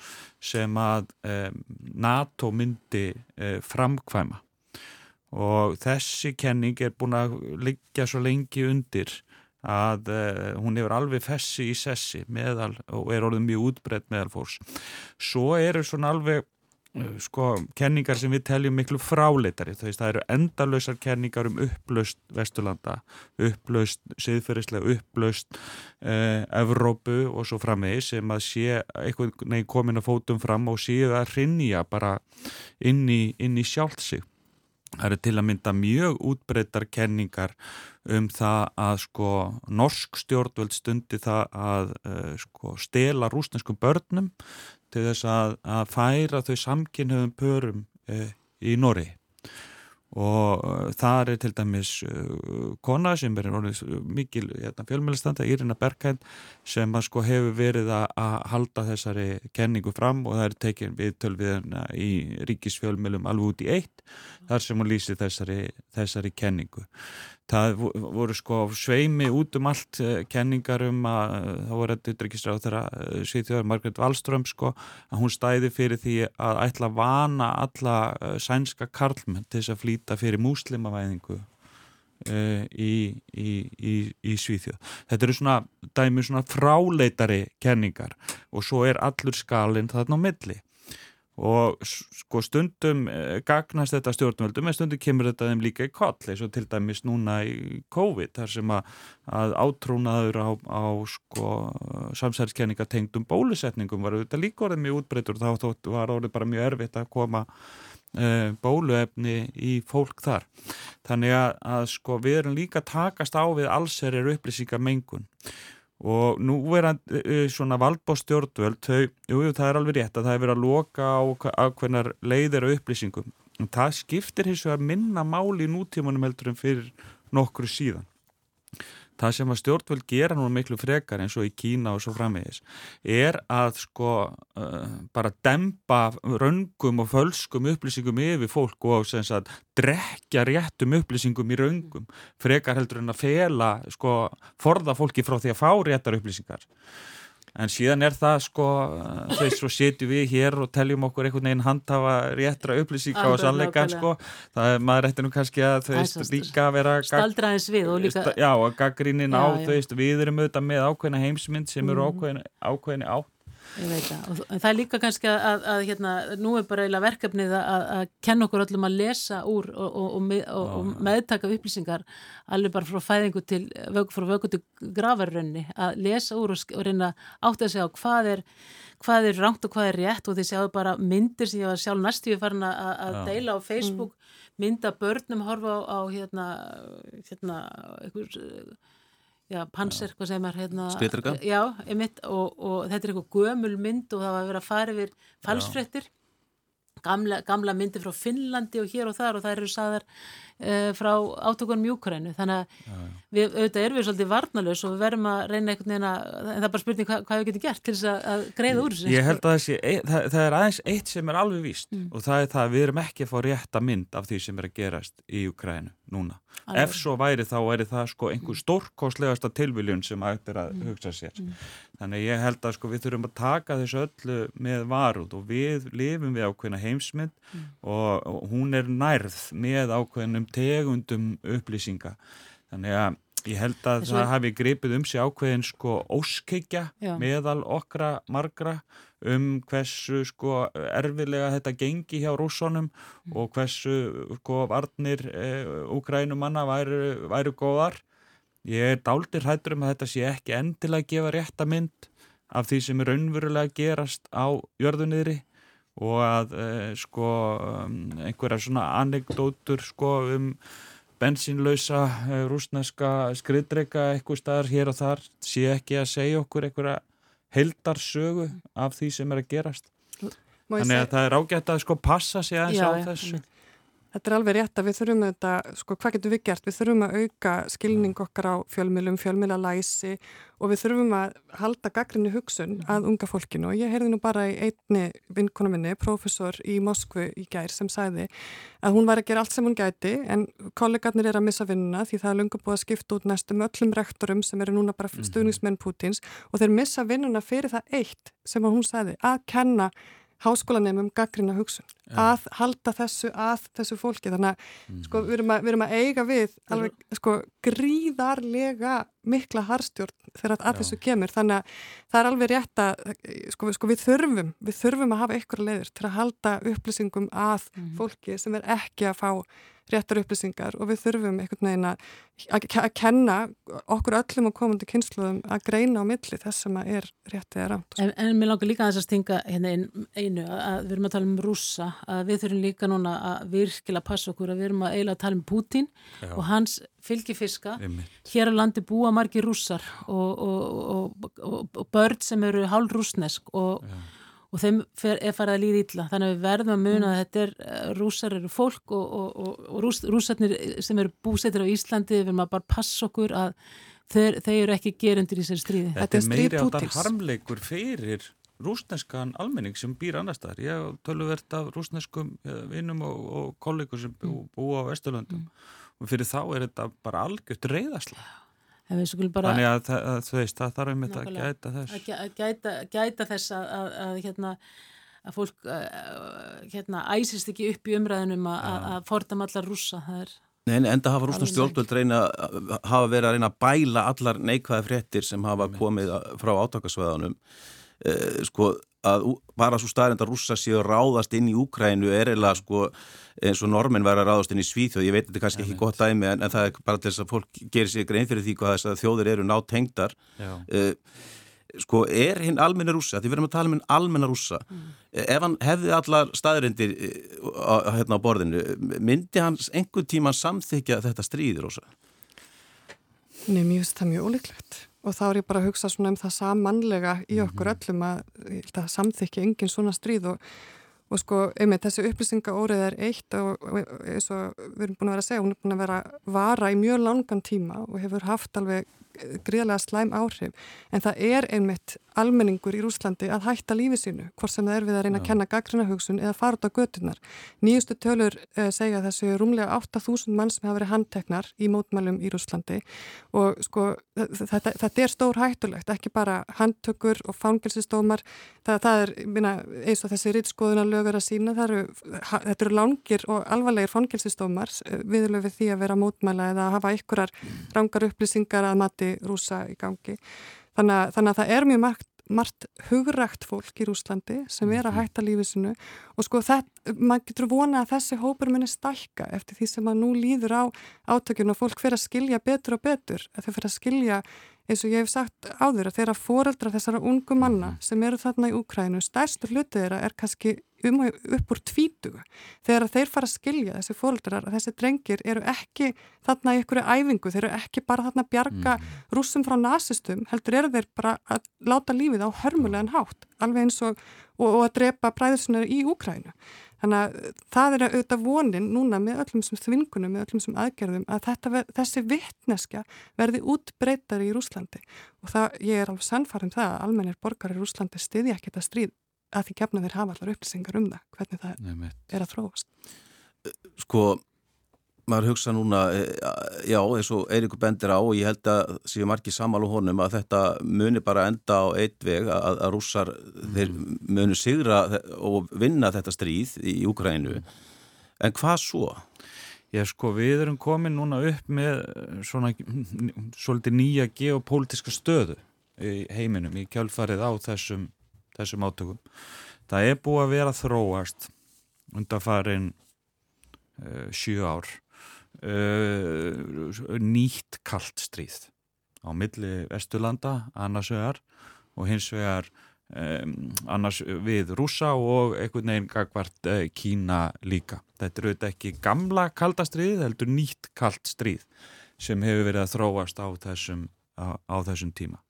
sem að e, NATO myndi e, framkvæma. Og þessi kenning er búin að liggja svo lengi undir að uh, hún hefur alveg fessi í sessi meðal og er orðið mjög útbreytt meðal fórs. Svo eru svona alveg uh, sko kenningar sem við teljum miklu fráleitari þú veist það eru endalösar kenningar um upplaust Vesturlanda, upplaust siðferðislega upplaust uh, Evrópu og svo framvegi sem að sé eitthvað nei komin að fótum fram og séu að rinja bara inn í, í sjálft sig Það eru til að mynda mjög útbreytar kenningar um það að sko norsk stjórnvöld stundi það að uh, sko stela rúsneskum börnum til þess að, að færa þau samkynniðum pörum uh, í Nóri og uh, það er til dæmis uh, kona sem er mikil hérna, fjölmjölistanda, Írina Bergheim sem sko hefur verið að, halda þessari kenningu fram og það er tekinn við tölviðina í ríkisfjölmjölum alveg út í eitt þar sem hún lýsi þessari, þessari kenningu það voru sko sveimi út um allt uh, kenningar um að það voru þetta ytterkistra á þeirra sýþjóðar Margret Wallström sko að hún stæði fyrir því að ætla að vana alla sænska karlmenn til þess að flýta fyrir múslimavæðingu uh, í, í, í, í Svíþjóð. Þetta eru svona dæmi svona fráleitari kenningar og svo er allur skalinn þarna á milli og sko stundum eh, gagnast þetta stjórnvöldum en stundum kemur þetta þeim líka í koll eins og til dæmis núna í COVID þar sem að, að átrúnaður á, á sko samsæðiskenninga tengdum bólusetningum var þetta líka orðið mjög útbreytur þá var orðið bara mjög erfitt að koma uh, bóluefni í fólk þar. Þannig að, að sko við erum líka takast á við allserir upplýsingamengun og nú er hann uh, svona valdbóstjórnvöld, þau, jú, það er alveg rétt að það er verið að loka á ákveðnar leiðir og upplýsingum. En það skiptir hins vegar minna máli í nútímanum heldur en fyrir nokkru síðan. Það sem að stjórnvöld gera nú miklu frekar eins og í Kína og svo framvegis er að sko uh, bara dempa raungum og fölskum upplýsingum yfir fólk og sem sagt drekja réttum upplýsingum í raungum frekar heldur en að fela sko forða fólki frá því að fá réttar upplýsingar en síðan er það sko þess svo setjum við hér og teljum okkur einhvern veginn handhafa réttra upplýsíka og sannleika sko, það er maður eftir nú kannski að þau veist líka vera staldraðins við og líka já og gaggrínin á þau veist við erum auðvitað með ákveðina heimsmynd sem eru ákveðin, ákveðin átt það, og það er líka kannski að, að, að hérna, nú er bara eiginlega verkefnið að, að kenna okkur öllum að lesa úr og, og, og, og meðtaka upplýsingar alveg bara frá fæðingu til frá vöku til gravarrönni að lesa úr og reyna átt að segja á hvað er hvað er rangt og hvað er rétt og þið sjáu bara myndir sem ég var sjálf næstífi farin að deila á Facebook mm. mynda börnum horfa á, á hérna hérna einhver Já, panser, hvað segir maður hérna Skritrika? Já, einmitt og, og þetta er eitthvað gömul mynd og það var að vera að fara yfir falsfrettir gamla, gamla myndi frá Finnlandi og hér og þar og það eru saðar uh, frá átökunum Júkrænu þannig að já, já. við auðvitað erum við svolítið varnalus og við verðum að reyna einhvern veginn að en það er bara spurning hvað, hvað við getum gert til þess að, að greiða úr þessu Ég held að þessi, e, það, það er aðeins eitt sem er alveg víst mm. og það er það að við erum ekki að fá rétta mynd af því sem er að gerast í Júkrænu núna. Alveg. Ef svo væri þá væri það sko einhver stórkostlegasta tilviljun sem ættir að mm. hugsa sér mm. þannig ég held að sko við þurfum að taka þessu öllu með varút og við lifum við ákveðina heimsmynd mm. og, og hún er nærð með ákveðinum tegundum upplýsinga þannig að ég held að Þessu... það hafi gripið um sig ákveðin sko óskikja meðal okkra margra um hversu sko erfilega þetta gengi hjá rússonum mm. og hversu sko varnir e, úgrænumanna væru, væru góðar. Ég er dáltir hættur um að þetta sé ekki endilega gefa rétta mynd af því sem er raunverulega gerast á jörðunniðri og að e, sko um, einhverja svona anekdótur sko um bensínlausa e, rúsneska skriðdreika eitthvað staðar hér og þar sé ekki að segja okkur einhverja heldarsögu af því sem er að gerast. Þannig að það er ágætt að sko passa sig aðeins á þessu Þetta er alveg rétt að við þurfum þetta, sko hvað getur við gert? Við þurfum að auka skilning okkar á fjölmjölum, fjölmjölalæsi og við þurfum að halda gaggrinni hugsun mhm. að unga fólkinu og ég heyrði nú bara í einni vinkonu minni, profesor í Moskvu í gær sem sagði að hún var að gera allt sem hún gæti en kollegarnir er að missa vinnuna því það er lunga búið að skipta út næstum öllum rektorum sem eru núna bara mhm. stuðnismenn Pútins og þeir missa vinnuna fyrir það eitt sem hún sagði að kenna háskólanemum gaggrina hugsun ja. að halda þessu að þessu fólki þannig að mm. sko, við, erum að, við erum að eiga við alveg sko, gríðarlega mikla harstjórn þegar að, að þessu kemur þannig að það er alveg rétt að sko, sko, við þurfum við þurfum að hafa ykkur leiður til að halda upplýsingum að mm. fólki sem er ekki að fá réttar upplýsingar og við þurfum einhvern veginn að, að kenna okkur öllum og komandi kynsluðum að greina á milli þess sem er réttið er átt. En, en mér langar líka að þess að stinga hérna einu að við erum að tala um rúsa, að við þurfum líka núna að virkilega passa okkur að við erum að eiginlega að tala um Putin Já. og hans fylgifiska. Hér á landi búa margi rússar og, og, og, og börn sem eru hálf rúsnesk og Já. og þeim er farið að líða ítla þannig að við verðum að muna að þetta er eh, rúsar eru fólk og, og, og, og rús, rúsarnir sem eru búsettir á Íslandi við verðum að bara passa okkur að þeir, þeir eru ekki gerundir í sér stríði. Þetta, þetta er meiri áttar harmleikur fyrir rúsneskan almenning sem býr annar staðar. Ég tölur verðt af rúsneskum eh, vinnum og kollegur sem mm. búa á Vesturlöndum. Mm. og fyrir þá er þetta bara algjört reyðaslega Bara, Þannig að, að þú veist, það þarf um þetta að gæta þess. Að gæta, gæta þess að, að, að hérna, fólk hérna, æsist ekki upp í umræðinum að fordam allar rúsa. Nei, en enda hafa rúsna stjórnvöld reyna, hafa verið að reyna að bæla allar neikvæði fréttir sem hafa komið frá átakasveðanum. Eh, sko, að bara svo staðrind að rússa séu ráðast inn í Úkrænu er eða sko eins og normin verður að ráðast inn í Svíþjóð ég veit þetta er kannski ja, ekki gott dæmi en, en það er bara til þess að fólk gerir sér grein fyrir því hvað þess að þjóður eru nátt hengdar uh, sko er hinn almenna rússa, því við erum að tala um hinn almenna rússa mm. ef hann hefði allar staðrindir uh, hérna á borðinu myndi hans einhver tíma samþykja þetta stríður rússa? Nei, mjög, það er mjög óleiklegt og þá er ég bara að hugsa svona um það samanlega í okkur mhm. öllum að, að samþykja engin svona stríð og, og sko, einmitt, þessi upplýsingaórið er eitt og eins og við erum búin að vera að segja, hún er búin að vera vara í mjög langan tíma og hefur haft alveg gríðlega slæm áhrif. En það er einmitt almenningur í Rúslandi að hætta lífi sínu hvort sem það er við að reyna að kenna gaggrina hugsun eða fara út á götunar. Nýjustu tölur uh, segja þessu rúmlega 8.000 mann sem hafa verið handteknar í mótmælum í Rúslandi og sko þetta, þetta er stór hættulegt, ekki bara handtökur og fangilsistómar það, það er minna, eins og þessi rittskoðuna lögur að sína, eru, þetta eru langir og alvarlegir fangilsistómar eh, viðlöf við því að vera mótmæla eða að hafa ykkurar rangar upplýsingar að mati rúsa í gangi. Þannig að, þannig að það er mjög margt, margt hugrækt fólk í Rúslandi sem er að mhm. hætta lífið sinu og sko þetta, maður getur vona að þessi hópur minni stælka eftir því sem maður nú líður á átökjun og fólk fyrir að skilja betur og betur, að þau fyrir að skilja eins og ég hef sagt áður að þeirra foreldra þessara ungu manna mhm. sem eru þarna í Úkrænu, stærstu hlutið þeirra er kannski um og upp úr tvítugu. Þegar þeir fara að skilja þessi foreldrar að þessi drengir eru ekki þarna í einhverju æfingu, þeir eru ekki bara þarna að bjarga mm. rúsum frá nazistum heldur eru þeir bara að láta lífið á hörmulegan hátt, alveg eins og og, og að drepa bræðursunar í Úkrænu Þannig að það er auðvitað vonin núna með öllum sem þvingunum, með öllum sem aðgerðum að þetta, þessi vittneskja verði útbreytari í Rúslandi og það, ég er alveg sannfarið um það að almennir borgar í Rúslandi stiðja ekki þetta stríð að því gefna þeir hafa allar upplýsingar um það, hvernig það Nei, er að þróast. Sko, maður hugsa núna, eh, já, eins og Eirikur bendir á og ég held að séu margir samal og honum að þetta muni bara enda á eitt veg að, að rússar mm. þeir muni sigra og vinna þetta stríð í Úkrænu. En hvað svo? Já, sko, við erum komin núna upp með svona svolítið nýja geopolítiska stöðu í heiminum í kjálfarið á þessum, þessum átökum. Það er búið að vera þróast undan farin uh, sjö ár uh, nýtt kallt stríð á milli Vesturlanda annars vegar og hins vegar um, annars við rúsa og einhvern veginn gagvart uh, Kína líka. Þetta eru auðvitað ekki gamla kaldastrið, heldur nýtt kallt stríð sem hefur verið að þróast á þessum, á, á þessum tíma.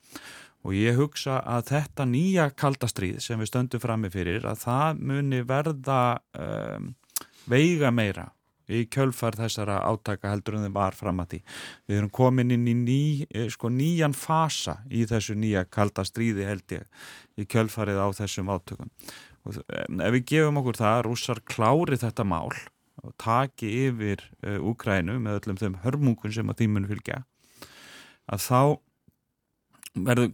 Og ég hugsa að þetta nýja kaldastrið sem við stöndum frammi fyrir að það muni verða um, veiga meira í kjölfar þessara átaka heldur en þeim var fram að því. Við erum komin inn í ný, eh, sko, nýjan fasa í þessu nýja kalda stríði held ég í kjölfarið á þessum átökum. Og ef við gefum okkur það að rússar klári þetta mál og taki yfir uh, Úkrænu með öllum þeim hörmungun sem að tímun fylgja að þá verður,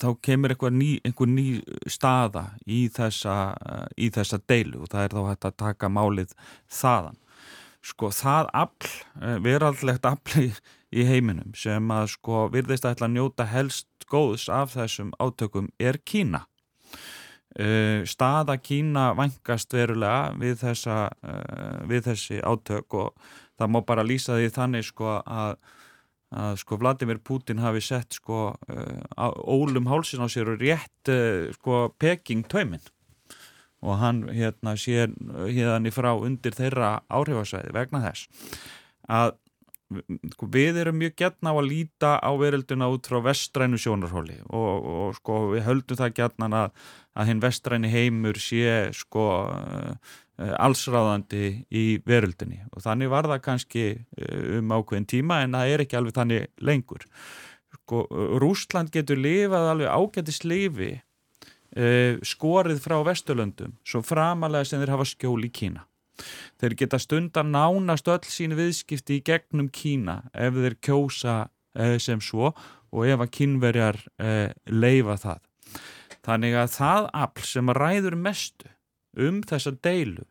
þá kemur einhver ný, einhver ný staða í þessa, í þessa deilu og það er þá hægt að taka málið þaðan sko það afl, eh, veraldlegt afl í, heiminum sem að sko virðist að njóta helst góðs af þessum átökum er Kína. Uh, staða Kína vangast verulega við, þessa, uh, við þessi átök og það má bara lýsa því þannig sko að, að sko Vladimir Putin hafi sett sko uh, ólum hálsin á sér og rétt sko Peking tauminn. Og hann hérna sé hérna frá undir þeirra áhrifasvæði vegna þess að sko, við erum mjög gætna á að líta á verölduna út frá vestrænu sjónarhóli og, og sko við höldum það gætna að, að hinn vestræni heimur sé sko uh, allsráðandi í veröldunni og þannig var það kannski uh, um ákveðin tíma en það er ekki alveg þannig lengur sko Rúsland getur lifað alveg ágættis lifi uh, skorið frá Vesturlöndum svo framalega sem þeir hafa skjól í Kína. Þeir geta stundar nánast öll sín viðskipti í gegnum Kína ef þeir kjósa uh, sem svo og ef að kínverjar uh, leifa það. Þannig að það afl sem ræður mestu um þessa deilu.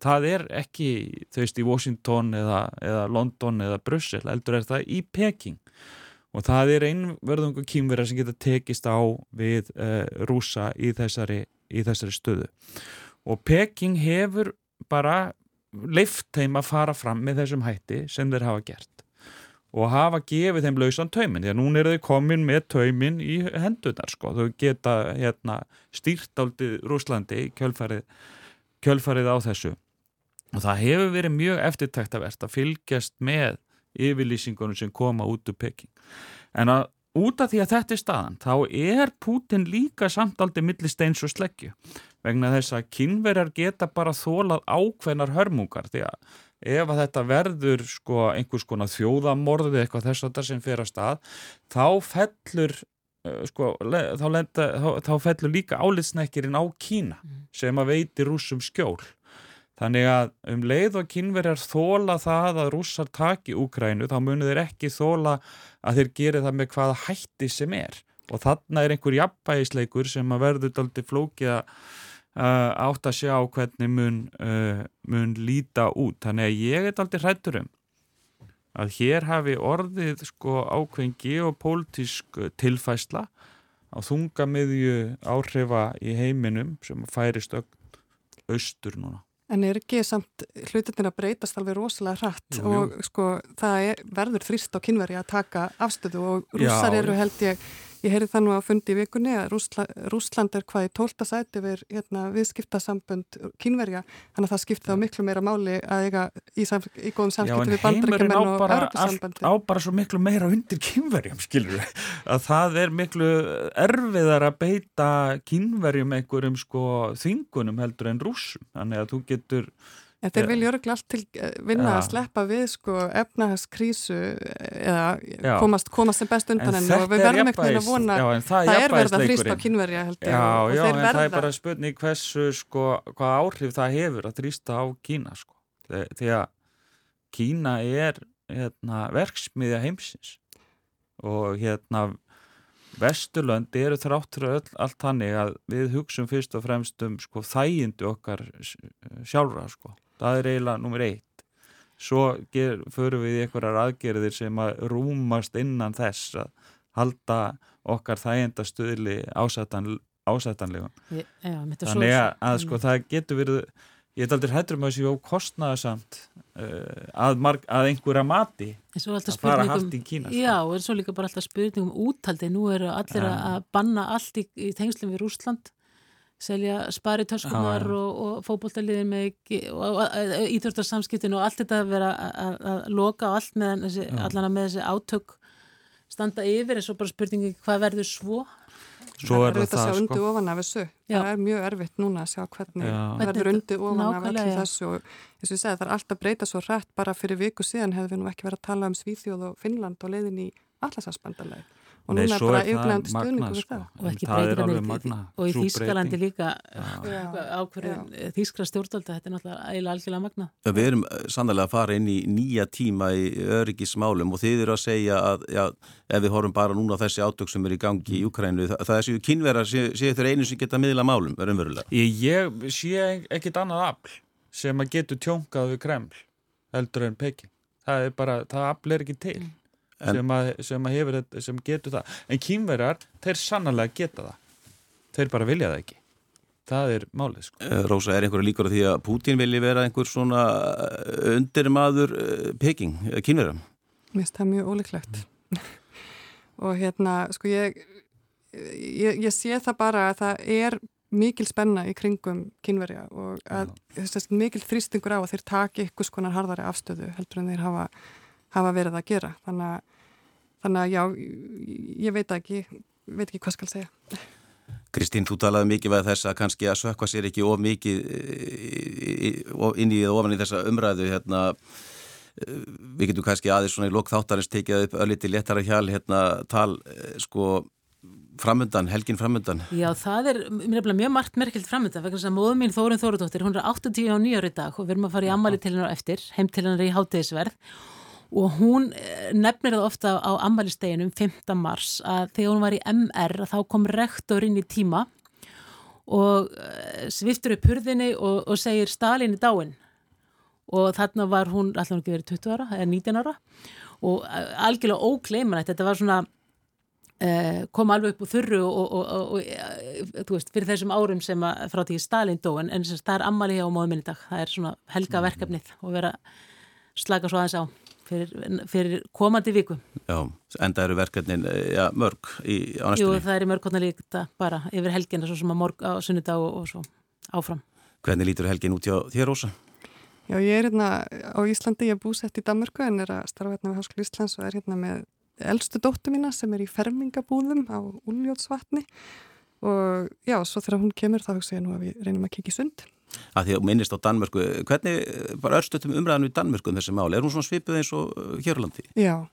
Það er ekki þau veist í Washington eða, eða London eða Brussel, eldur er það í Peking. Og það er einverðungu kýmverðar sem geta tekist á við uh, rúsa í þessari, í þessari stöðu. Og Peking hefur bara leift þeim að fara fram með þessum hætti sem þeir hafa gert og hafa gefið þeim lausan taumin því að núna eru þau komin með taumin í hendunar sko, þau geta hérna, stýrt áldi Rúslandi kjölfarið, kjölfarið á þessu og það hefur verið mjög eftirtækt að verða að fylgjast með yfirlýsingunum sem koma út úr Peking. En að út af því að þetta er staðan, þá er Putin líka samtaldi millisteins og sleggju vegna þess að kynverjar geta bara þólað ákveðnar hörmungar því að ef að þetta verður sko einhvers konar þjóðamorði eitthvað þess að það sem fer að stað þá fellur uh, sko, þá, lenda, þá, þá fellur líka álitsnekkirinn á Kína mm. sem að veiti rúsum skjól Þannig að um leið og kynverjar þóla það að rússar taki Úkrænu þá munir þeir ekki þóla að þeir gera það með hvaða hætti sem er og þarna er einhver jafnbæðisleikur sem að verður aldrei flókið að uh, átt að sjá hvernig mun, uh, mun líta út. Þannig að ég er aldrei hrættur um að hér hafi orðið sko ákveðin geopolítisk tilfæsla á þungamiðju áhrifa í heiminum sem færist austur núna. En er ekki samt hlutin að breytast alveg rosalega hratt jú, jú. og sko það er, verður þrýst á kynveri að taka afstöðu og rússar eru held ég Ég heyrði það nú að fundi í vikunni að Rúsla, Rúsland er hvað í tólta sæti við hérna, viðskiptasambönd kínverja, þannig að það skipti þá miklu meira máli að eiga í, samf í góðum samskipti við bandrækjumenn og örgisamböndi. Já, en heimurinn á bara svo miklu meira undir kínverjum, skilur við, að það er miklu erfiðar að beita kínverjum einhverjum sko þingunum heldur en rúsum, þannig að þú getur En þeir vilja örgla allt til eh, vinna að sleppa við sko efnahagskrísu eða komast, komast sem best undan henni og við verðum ekkert að vona já, það, það er verið að þrýsta á kynverja held ég já, já, þeir verða. En það er bara spurning hversu sko hvað áhrif það hefur að þrýsta á Kína sko. Því að Kína er hérna, verksmiðja heimsins. Og hérna Vesturlönd eru þráttur allt hannig að við hugsun fyrst og fremst um sko þægindu okkar sjálfra sko það er eiginlega nummer eitt. Svo ger, förum við í einhverjar aðgerðir sem að rúmast innan þess að halda okkar þæginda stöðli ásættan, ásættanlegum. Þannig að, að sko það getur verið ég er aldrei hættur um að þessi kostnaðasamt uh, að, að einhverja mati að fara haft í Kína sko. Já, og en svo líka bara alltaf spurningum úttaldi nú eru allir ja. að banna allt í, í tengslum við Rúsland selja sparitöskunar ah, og, og fókbóltaliðin með íþjóftarsamskiptinu og allt þetta að vera að loka allt með þessi, allan með þessi átök standa yfir en svo bara spurningi hvað verður svo? Svo er það það sko. Það er sjá undir ofan af þessu. Já. Það er mjög erfitt núna að sjá hvernig það verður undir ofan af allir þessu og eins og ég segi það er alltaf breyta svo rætt bara fyrir viku síðan hefur við nú ekki verið að tala um Svíþjóð og Finnland og leiðin í allarsafsbandarlega og Nei, núna er bara yfirlegandi stuðningu við það. Og ekki breytingarnir og í Þýskalandi líka ákverðin Þýskra stjórnvalda þetta er náttúrulega eiginlega algjörlega magna Við erum eh, sannlega að fara inn í nýja tíma í öryggismálum og þið eru að segja að já, ef við horfum bara núna á þessi átök sem er í gangi í Ukrænu það, það séu kynverðar séu þurr einu sem geta miðla málum, verðum verulega Ég sé ekkit annað afl sem að getur tjóngað við Kreml heldur en Peking. Það er bara, það afl er ekki til. Mm sem, að, sem, að hefur, sem getur það. En kýmverjar, þeir sannarlega geta það. Þeir bara vilja það ekki. Það er málið sko. Eh, Rósa, er einhverju líkur á því að Pútín vilji vera einhver svona eh, undirmaður eh, peking, kýmverjar? Mér finnst það mjög óleiklegt og hérna, sko ég, ég ég sé það bara að það er mikil spenna í kringum kynverja og að þess að mikil þrýstingur á að þeir taki ykkur skonar harðari afstöðu heldur en þeir hafa hafa verið að gera. Þannig að, þannig að já, ég veit ekki veit ekki hvað skal segja. Kristín, þú talaði mikið með þess að kannski að sökva sér ekki of mikið inn í ofan í þessa umræðu hérna við getum kannski aðeins svona í lokþáttarins tekið upp ölliti léttara hjál hérna tal sko framöndan, helgin framöndan Já, það er mjög margt merkilt framöndan vegna þess að móðum mín Þórun Þóruðdóttir hún er 80 á nýjar í dag og við erum að fara í ammali til hennar eftir, heim til hennar í háttegisverð og hún eh, nefnir það ofta á ammalisteginum 5. mars að þegar hún var í MR þá kom rektor inn í tíma og eh, sviftur upp hurðinni og, og segir Stalin í dáin. Og þarna var hún alltaf ekki verið 20 ára eða 19 ára. Og eh, algjörlega ókleimanætt, þetta var svona kom alveg upp úr þurru og, og, og veist, fyrir þessum árum sem frá því Stalin dóin en það er ammali hjá móðminni dag, það er svona helga verkefnið og vera slaka svo aðeins á fyrir, fyrir komandi viku. Já, enda eru verkefnin eh, ja, mörg í, á næstunni. Jú, það er í mörgkonna líkta bara yfir helgina svo sem að morg á sunnudag og, og svo áfram. Hvernig lítur helgin út hjá þér, Ósa? Já, ég er hérna á Íslandi, ég er búsett í Danmörku en er að starfa hérna við Háskóli Íslands og er hérna með eldstu dóttu mína sem er í fermingabúðum á Úljótsvatni og já, svo þegar hún kemur þá hugsa ég nú að við reynum að kikið sund. Að því að minnist á Danmörku, hvernig bara örstutum umræðinu í Danmörku um þessi máli? Er hún svona svipuð eins og Hjörlandi? Já,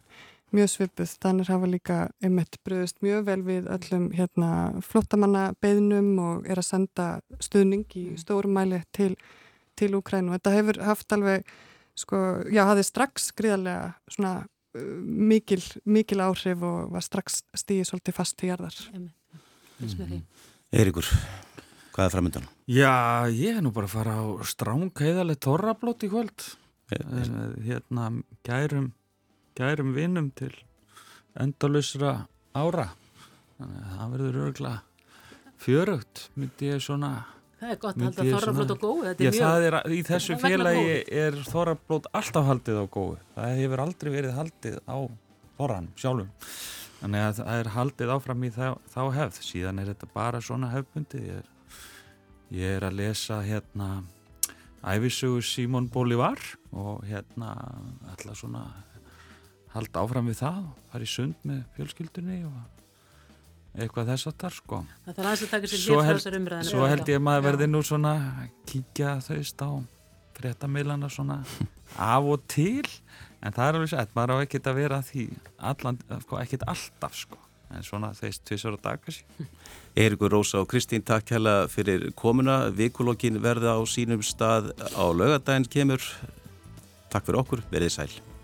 mjög svipuð. Danir hafa líka einmitt bröðist mjög vel við öllum hérna, flottamanna beðnum og er að senda stuðning í stórum mæli til, til Úkrænu. Þetta hefur haft alveg, sko, já, hafið strax gríðarlega svona uh, mikil, mikil áhrif og var strax stíðið svolítið fast til jarðar. Eirikur, hvað er framöndan? Já, ég er nú bara að fara á stráng heiðalegt torrablót í kvöld. Hérna, gærum, gærum vinnum til endalusra ára. Þannig að það verður örgulega fjörugt, myndi ég svona... Það er gott að halda þorrablót á góðu, er Já, mjög... það er, í þessu félagi er þorrablót alltaf haldið á góðu. Það hefur aldrei verið haldið á þorran sjálfum. Þannig að það er haldið áfram í þá, þá hefð. Síðan er þetta bara svona hefðbundi. Ég er, ég er að lesa hérna æfisugur Simon Bolivar og hérna alltaf svona halda áfram við það og fara í sund með fjölskyldunni og eitthvað þess að þar sko. Það þarf aðeins að taka sér hér frá þessar umræðinu. Svo held ég að maður verði nú svona kíkja þau á fréttamilana svona af og til en það er alveg sett, maður á ekkert að vera því allan, sko, ekkert alltaf sko en svona þeist tvisar á dag kannski Eirikur Rósa og Kristín, takk hella fyrir komuna. Vikulokkin verða á sínum stað á laugadaginn kemur. Takk fyrir okkur, verið sæl.